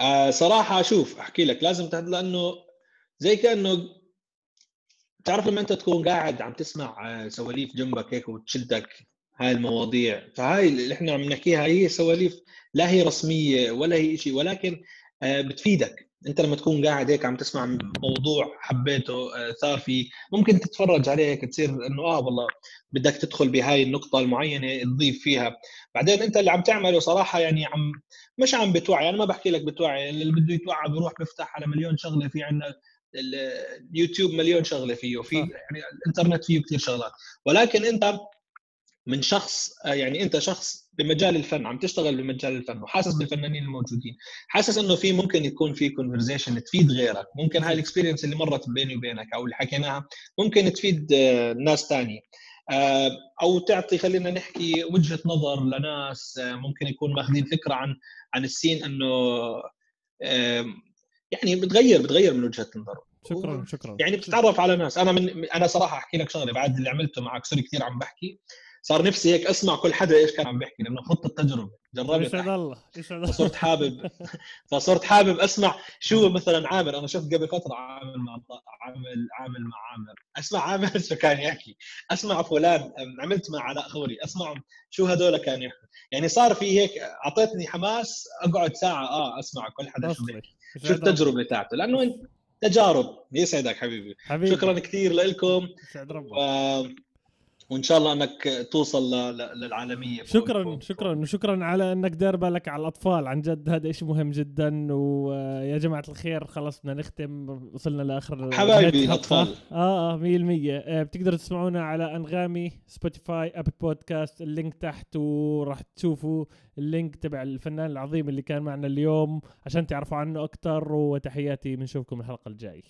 Speaker 2: آه صراحة شوف أحكي لك لازم تحضر لأنه زي كأنه بتعرف لما انت تكون قاعد عم تسمع آه، سواليف جنبك هيك وتشدك هاي المواضيع. فهاي اللي إحنا عم نحكيها هي سواليف لا هي رسمية ولا هي شيء ولكن آه، بتفيدك. انت لما تكون قاعد هيك عم تسمع موضوع حبيته آه، صار فيه ممكن تتفرج عليه هيك تصير إنه آه والله بدك تدخل بهاي النقطة المعينة تضيف فيها. بعدين انت اللي عم تعمله صراحة يعني عم مش عم بتوعي أنا ما بحكي لك بتوعي اللي بده يتوعى بيروح بيفتح على مليون شغلة في عندنا اليوتيوب مليون شغلة فيه وفي
Speaker 1: صح.
Speaker 2: يعني الإنترنت فيه كثير شغلات. ولكن أنت من شخص آه، يعني أنت شخص بمجال الفن عم تشتغل بمجال الفن وحاسس بالفنانين الموجودين. حاسس إنه في ممكن يكون في conversation تفيد غيرك. ممكن هاي ال experience اللي مرت بيني وبينك أو اللي حكيناها ممكن تفيد آه، ناس ثانية أو تعطي خلينا نحكي وجهة نظر لناس آه، ممكن يكون ماخذين فكرة عن عن السين إنه يعني بتغير بتغير من وجهة نظره
Speaker 1: شكرا شكرا.
Speaker 2: يعني بتتعرف على ناس. أنا من أنا صراحة أحكي لك شغلة بعد اللي عملته معك سوري كثير عم بحكي. صار نفسي هيك أسمع كل حدا إيش كان عم بيحكي لأنه خط التجربة. جربت.
Speaker 1: يسعد. الله يسعد الله.
Speaker 2: فصرت حابب فصرت حابب أسمع شو مثلا عامر. أنا شفت قبل فترة عامل مع عامل عامل مع عامر. أسمع عامر شو كان يحكي. أسمع فلان عملت مع علاء خوري. أسمع شو هذول كانوا يحكوا. يعني صار في هيك أعطيتني حماس أقعد ساعة آه أسمع كل حدا شو بيحكي. شو. التجربه تاعته لأنه أنت تجارب يسعدك حبيبي
Speaker 1: حبيبي
Speaker 2: شكرا كثير لكم
Speaker 1: يسعد ربك.
Speaker 2: وإن شاء الله إنك توصل للعالمية. فوق-
Speaker 1: شكرا
Speaker 2: فوق-
Speaker 1: شكرا وشكرا على إنك داير بالك على الأطفال. عن جد هذا شيء مهم جدا ويا جماعة الخير خلص بدنا نختم وصلنا لآخر
Speaker 2: حبايبي. الأطفال.
Speaker 1: آه آه 100% آه بتقدروا تسمعونا على أنغامي Spotify Apple Podcast ال link تحت وراح تشوفوا اللينك تبع الفنان العظيم اللي كان معنا اليوم عشان تعرفوا عنه أكثر وتحياتي بنشوفكم الحلقة الجاي.